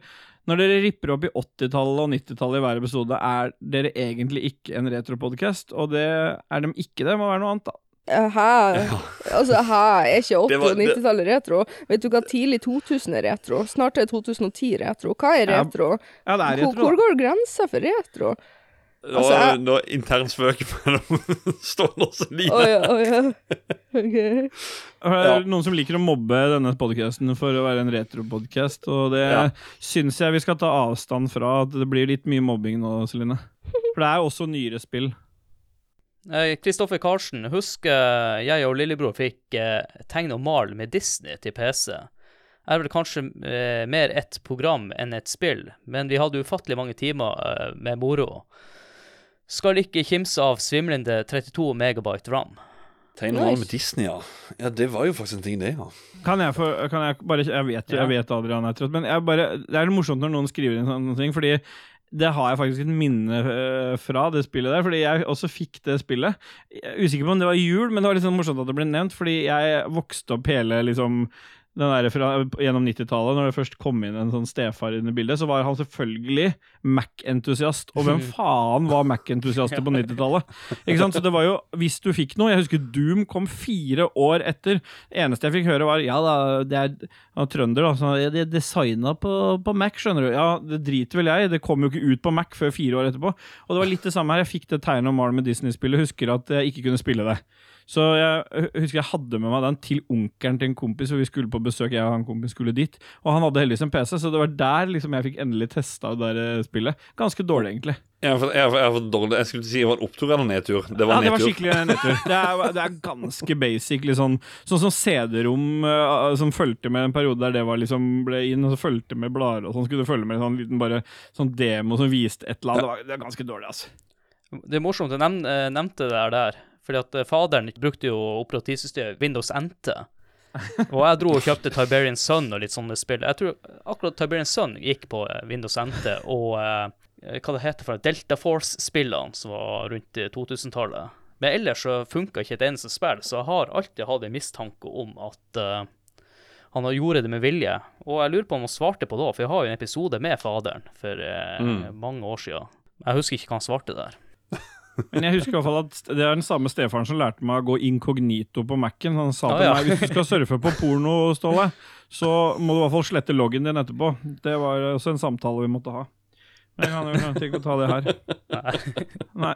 Når dere ripper opp i 80-tallet og 90-tallet i hver episode, er dere egentlig ikke en retropodkast? Og det er dem ikke det. Må være noe annet, da. Hæ? Altså, hæ? Er ikke 80- og 90-tallet retro? Vet du hva tidlig 2000 er retro? Snart er 2010 retro. Hva er retro? Ja, det er retro. hvor går grensa for retro? Nå, Altså, jeg- nå intern spøk mellom Ståle og Celine. Oh, ja, oh, ja. Ok. Det er noen som liker å mobbe denne podcasten for å være en retropodcast, og det Ja. syns jeg vi skal ta avstand fra. At det blir litt mye mobbing nå, Celine. For det er jo også nyere spill. Eh, Kristoffer Karlsen, husker jeg og lillebror fikk eh, tegne og male med Disney til PC. Er vel kanskje eh, mer et program enn et spill, men vi hadde ufattelig mange timer eh, med moro. Skal ikke kimse av svimlende 32 megabyte ram. Tegn og male med Disney, ja. Ja, Det var jo faktisk en ting, det. ja. Kan jeg, få, kan jeg bare Jeg vet jeg vet Adrian er trøtt, men jeg bare, det er litt morsomt når noen skriver inn sånne ting, fordi det har jeg faktisk et minne øh, fra det spillet der, fordi jeg også fikk det spillet. Jeg er usikker på om det var jul, men det var litt sånn morsomt at det ble nevnt, fordi jeg vokste opp hele liksom fra, gjennom 90-tallet, når det først kom inn en sånn stefar inn i bildet, så var han selvfølgelig Mac-entusiast. Og hvem [LAUGHS] faen var Mac-entusiaster på 90-tallet? Ikke sant? Så det var jo, hvis du fikk noe Jeg husker Doom kom fire år etter. Det eneste jeg fikk høre, var ja da, det er ja, trønder, da. Så, det er designa på, på Mac, skjønner du. Ja, det driter vel jeg. Det kom jo ikke ut på Mac før fire år etterpå. Og det var litt det samme her. Jeg fikk det tegnet om mal med Disney-spillet, husker at jeg ikke kunne spille det. Så jeg husker jeg hadde med meg den til onkelen til en kompis, for vi skulle på besøk. Jeg og han kompis skulle dit. Og han hadde heldigvis en PC, så det var der liksom jeg fikk endelig testa det der eh, spillet. Ganske dårlig, egentlig. Jeg, for, jeg, for, jeg, for dårlig, jeg skulle si det var en opptur eller nedtur. Det var Ja, nedtur. det var skikkelig nedtur. Det er, det er ganske basic. Liksom, sånn som CD-rom eh, som fulgte med en periode der det var liksom ble inn, og så fulgte med blader og sånn. Skulle du følge med en sånn liten bare sånn demo som viste et eller annet. Det, var, det er ganske dårlig, altså. Det er morsomt du eh, nevnte det der, der, fordi at eh, faderen brukte jo operativsystemet Windows NT. Og jeg dro og kjøpte Tiberian Sun og litt sånne spill. Jeg tror akkurat Tiberian Sun gikk på eh, Windows NT, og eh, hva det heter for Delta Force-spillene som var rundt eh, 2000-tallet. Men ellers så funka ikke et eneste spill, så jeg har alltid hatt en mistanke om at eh, han har gjorde det med vilje. Og jeg lurer på om han svarte på det for jeg har jo en episode med faderen for eh, Mm. mange år siden. Jeg husker ikke hva han svarte der. Men jeg husker i hvert fall at det er den samme stefaren som lærte meg å gå inkognito på Mac-en. Han sa Ah, til ja. meg hvis du skal surfe på porno, Ståle, så må du i hvert fall slette loggen din etterpå. Det var også en samtale vi måtte ha. Men jeg kan jo kanskje ikke ta det her. Nei.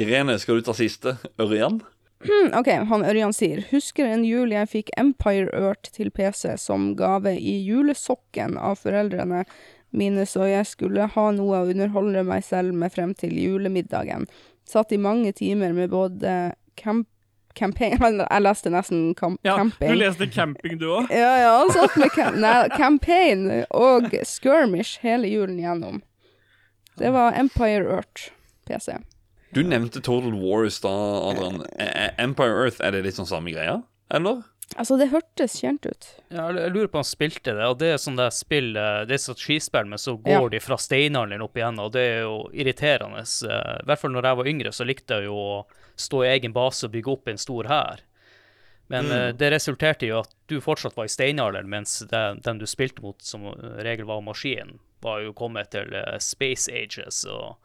Irene, skal du ta siste? Ørjan? Hmm, OK, han Ørjan sier Husker en jul jeg fikk Empire Earth til PC som gave i julesokken av foreldrene mine, så jeg skulle ha noe å underholde meg selv med frem til julemiddagen. Satt i mange timer med både camp camping [LAUGHS] Jeg leste nesten camp Ja, du leste camping, du òg? [LAUGHS] Ja, ja, satt med cam nei, campaign og skirmish hele julen gjennom. Det var Empire Earth PC. Du nevnte Total War i stad, Adrian. Eh, eh, Empire Earth, er det litt sånn samme greia? Eller? Altså, det hørtes kjent ut. Ja, jeg lurer på om han spilte det, og det er sånn det spill eh, Det er strategispill, men så går Ja. de fra steinalderen opp igjen, og det er jo irriterende. eh, I hvert fall når jeg var yngre, så likte jeg jo å stå i egen base og bygge opp en stor hær. Men Mm. eh, det resulterte jo at du fortsatt var i steinalderen, mens det, den du spilte mot, som regel var maskinen, var jo kommet til Space Ages, og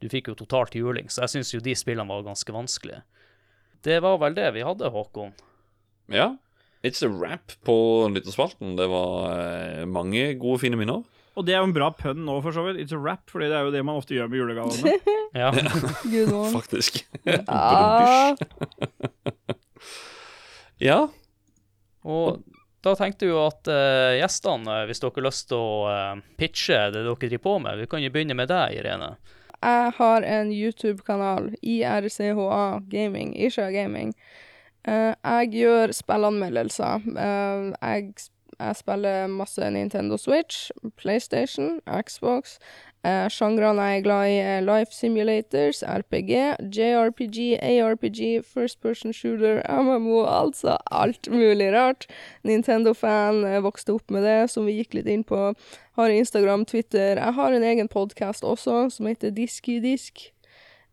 du fikk jo totalt juling. Så jeg syns jo de spillene var ganske vanskelige. Det var vel det vi hadde, Håkon. Ja. It's a wrap på Lytterspalten. Det var eh, mange gode, fine minner. Og det er jo en bra pønn nå, for så vidt. It's a rap, fordi det er jo det man ofte gjør med julegavene. [LAUGHS] Ja. [LAUGHS] Faktisk. Ja. [LAUGHS] Ja. Og da tenkte jo at uh, gjestene, eh, hvis dere har lyst til å uh, pitche det dere driver på med, vi kan jo begynne med deg, Irene. jeg har en YouTube-kanal, IRCHA Gaming, Isha Gaming. Eh, jeg gjør spillanmeldelser. Eh, jeg, jeg spiller masse Nintendo Switch, PlayStation, Xbox. Uh, Sjangrene jeg er glad i, er Life Simulators, RPG, JRPG, ARPG, First Person Shooter, MMO, altså alt mulig rart. Nintendo-fan, eh, vokste opp med det, som vi gikk litt inn på. Har Instagram, Twitter. Jeg har en egen podkast også, som heter Disk i disk.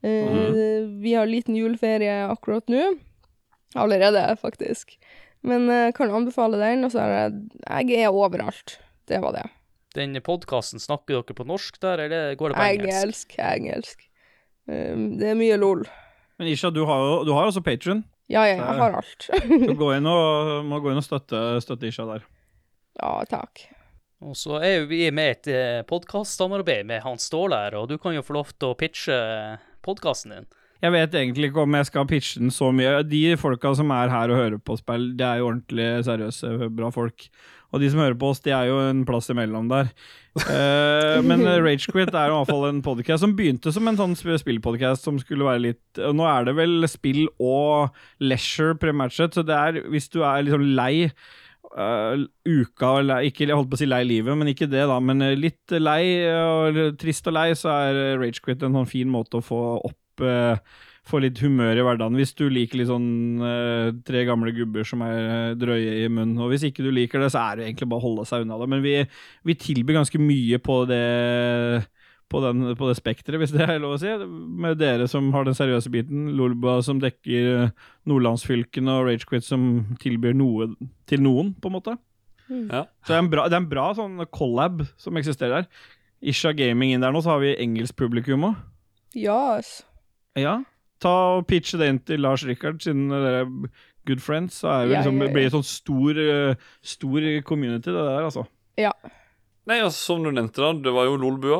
Eh, Vi har liten juleferie akkurat nå. Allerede, faktisk. Men jeg kan anbefale den, og så er jeg Jeg er overalt. Det var det. Den podkasten, snakker dere på norsk der, eller går det på engelsk? Engelsk, engelsk. Um, det er mye lol. Men Isha, du har jo du har også Patron. Ja, ja, jeg har alt. [LAUGHS] Du gå inn og, må gå inn og støtte, støtte Isha der. ja, takk. Og så er jo vi med i et eh, podkastsamarbeid med Hans Ståle her, og du kan jo få lov til å pitche podkasten din. Jeg vet egentlig ikke om jeg skal pitche den så mye. De folka som er her og hører på spill, det er jo ordentlig seriøse, bra folk. Og de som hører på oss, de er jo en plass imellom der. Uh, men Ragequit er jo fall en podcast som begynte som en sånn spillpodkast som skulle være litt Nå er det vel spill og leisure primært sett, så det er hvis du er liksom lei Uh, uka Ikke jeg holdt på å si lei livet, men ikke det, da. Men litt lei og trist og lei, så er Ragequit en sånn fin måte å få opp eh, få litt humør i hverdagen. Hvis du liker litt sånn uh, tre gamle gubber som er eh, drøye i munnen. Og hvis ikke du liker det, så er det egentlig bare å holde seg unna det. Men vi, vi tilbyr ganske mye på det på, den, på det spekteret, hvis det er lov å si. Med dere som har den seriøse biten, Lolba som dekker nordlandsfylkene, og Ragequit som tilbyr noe til noen, på en måte. Ja. Så det er en bra, det er en bra sånn collab som eksisterer der. Isha Gaming inn der nå, så har vi engelsk publikum òg. Yes. Ja. Ta og pitche det inn til Lars Rikard, siden dere er good friends. Så er det Ja, liksom, ja, ja. blir det sånn stor, eh, stor community, det der, altså. Ja. Nei, altså, Som du nevnte, da, det var jo LOL-bua.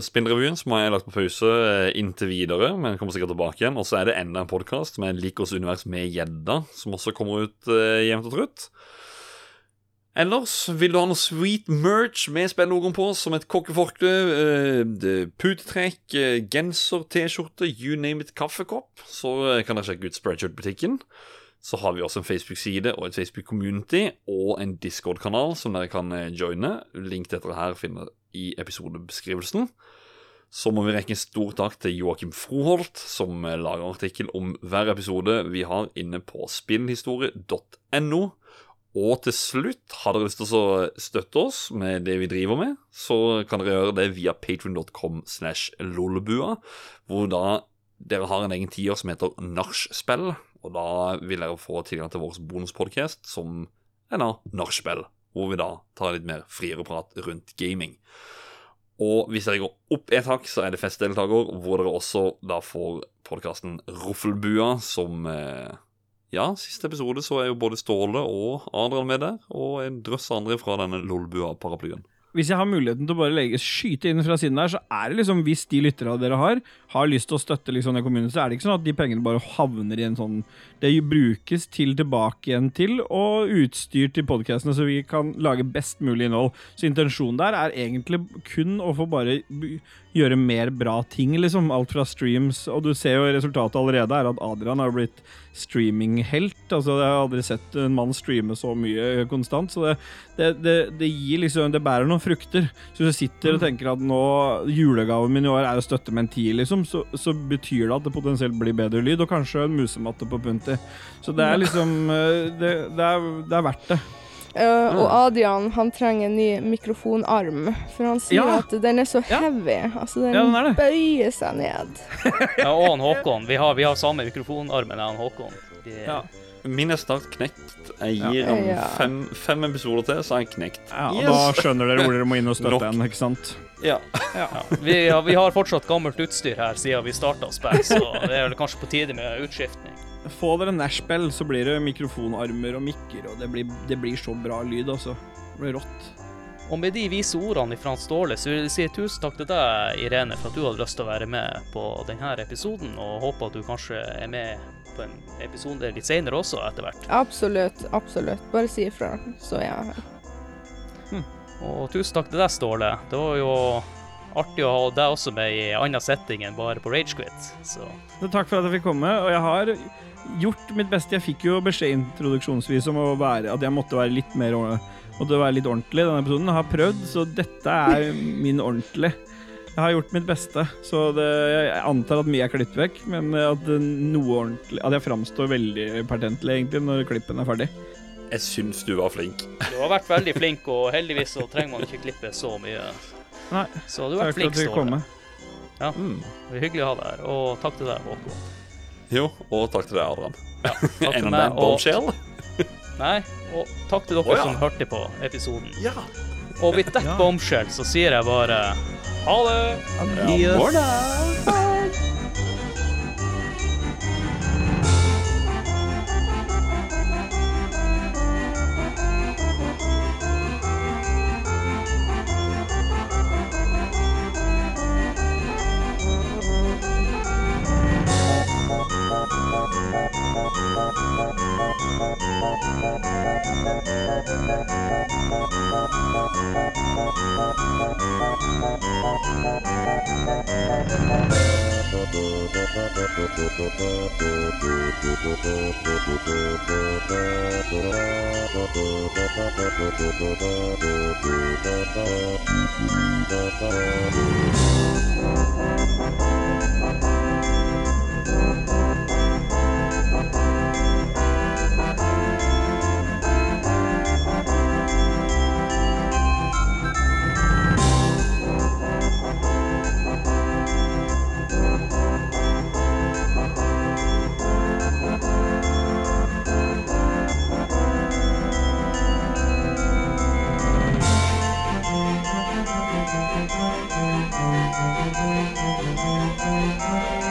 Spinnrevyen, som har jeg lagt på pause eh, inntil videre. Men kommer sikkert tilbake igjen. Og så er det enda en podkast med Lik oss univers med gjedda, som også kommer ut eh, jevnt og trutt. Ellers, vil du ha noe sweet merch med spilllogoen på, som et kokkeforkle, uh, putetrekk, uh, genser, T-skjorte, you name it, kaffekopp, så eh, kan dere sjekke ut Spreadshirt-butikken. Så har vi også en Facebook-side og et Facebook-community og en Discord-kanal som dere kan joine. Link til dette her finner i episodebeskrivelsen. Så må vi rekke en stor takk til Joakim Froholt, som lager artikkel om hver episode vi har inne på spillhistorie.no. Og til slutt, har dere lyst til å støtte oss med det vi driver med, så kan dere gjøre det via patreon.com slash lolbua, hvor da dere har en egen tier som heter Nachspiel, og da vil dere få tilgang til vår bonuspodcast som er da Nachspiel, hvor vi da tar litt mer friere prat rundt gaming. Og hvis dere går opp et hakk, så er det festdeltaker, hvor dere også da får podkasten Roffelbua, som eh, Ja, siste episode så er jo både Ståle og Adrian med der, og en drøss andre fra denne Lolbua-paraplyen. Hvis jeg har muligheten til å bare legge, skyte inn fra siden der, så er det liksom, hvis de lytterne dere har, har lyst til å støtte liksom den kommunen, så er det ikke sånn at de pengene bare havner i en sånn Det brukes til tilbake igjen til, og utstyr til podkastene, så vi kan lage best mulig innhold. Så intensjonen der er egentlig kun å få bare gjøre mer bra ting, liksom. Alt fra streams, og du ser jo resultatet allerede er at Adrian har blitt streaminghelt. Altså, jeg har aldri sett en mann streame så mye konstant, så det, det, det, det gir liksom Det bærer noen frukter. Så hvis du sitter og tenker at nå julegaven min i år er å støtte med en ti, liksom, så, så betyr det at det potensielt blir bedre lyd, og kanskje en musematte på Punti. Så det er liksom eh, Det, det, er, det er verdt det. Uh, og Adrian han trenger en ny mikrofonarm, for han sier Ja. at den er så Ja. heavy. Altså, den, Ja, den er det. bøyer seg ned. [LAUGHS] Ja, og han Håkon. Vi har, vi har samme mikrofonarmen, han Håkon. Vi, Ja. Min er sterkt knekt. Jeg gir ham Ja. fem, fem episoder til, så er jeg knekt. Ja, og Yes! Da skjønner dere hvor dere må inn og støtte en, ikke sant? Ja. ja. vi, har, vi har fortsatt gammelt utstyr her siden vi starta Spack, så det er vel kanskje på tide med utskiftning. Få dere nachspiel, så blir det mikrofonarmer og mikker, og det blir, det blir så bra lyd, altså. Det blir rått. Og med de vise ordene fra Ståle, så vil jeg si tusen takk til deg, Irene, for at du hadde lyst til å være med på denne episoden, og håper at du kanskje er med på en episode litt senere også, etter hvert. Absolutt, absolutt. Bare si ifra, så er jeg her. Og tusen takk til deg, Ståle. Det var jo artig å ha deg også med i annen setting enn bare på Ragequit, takk for at jeg fikk komme, og jeg har gjort mitt beste. Jeg fikk jo beskjed introduksjonsvis om å være, at jeg måtte være litt mer måtte være litt ordentlig i denne episoden. Jeg har prøvd, så dette er min ordentlig. Jeg har gjort mitt beste, så det, jeg antar at mye er klippet vekk, men at noe ordentlig At jeg framstår veldig pertentlig, egentlig, når klippen er ferdig. Jeg syns du var flink. du har vært veldig flink, og heldigvis så trenger man ikke klippe så mye. Nei, Så du har vært flink, at Ståle. Ja, Mm. det var hyggelig å ha deg her, og takk til deg, Håkon. Jo, og takk til deg, Adrian. [LAUGHS] Takk til Enda meg, en og- bombshell. Nei, og takk til dere oh, ja. som hørte på episoden. Ja. Og with that Ja. bombshell så sier jeg bare ha det. ja. Morna. Thank Música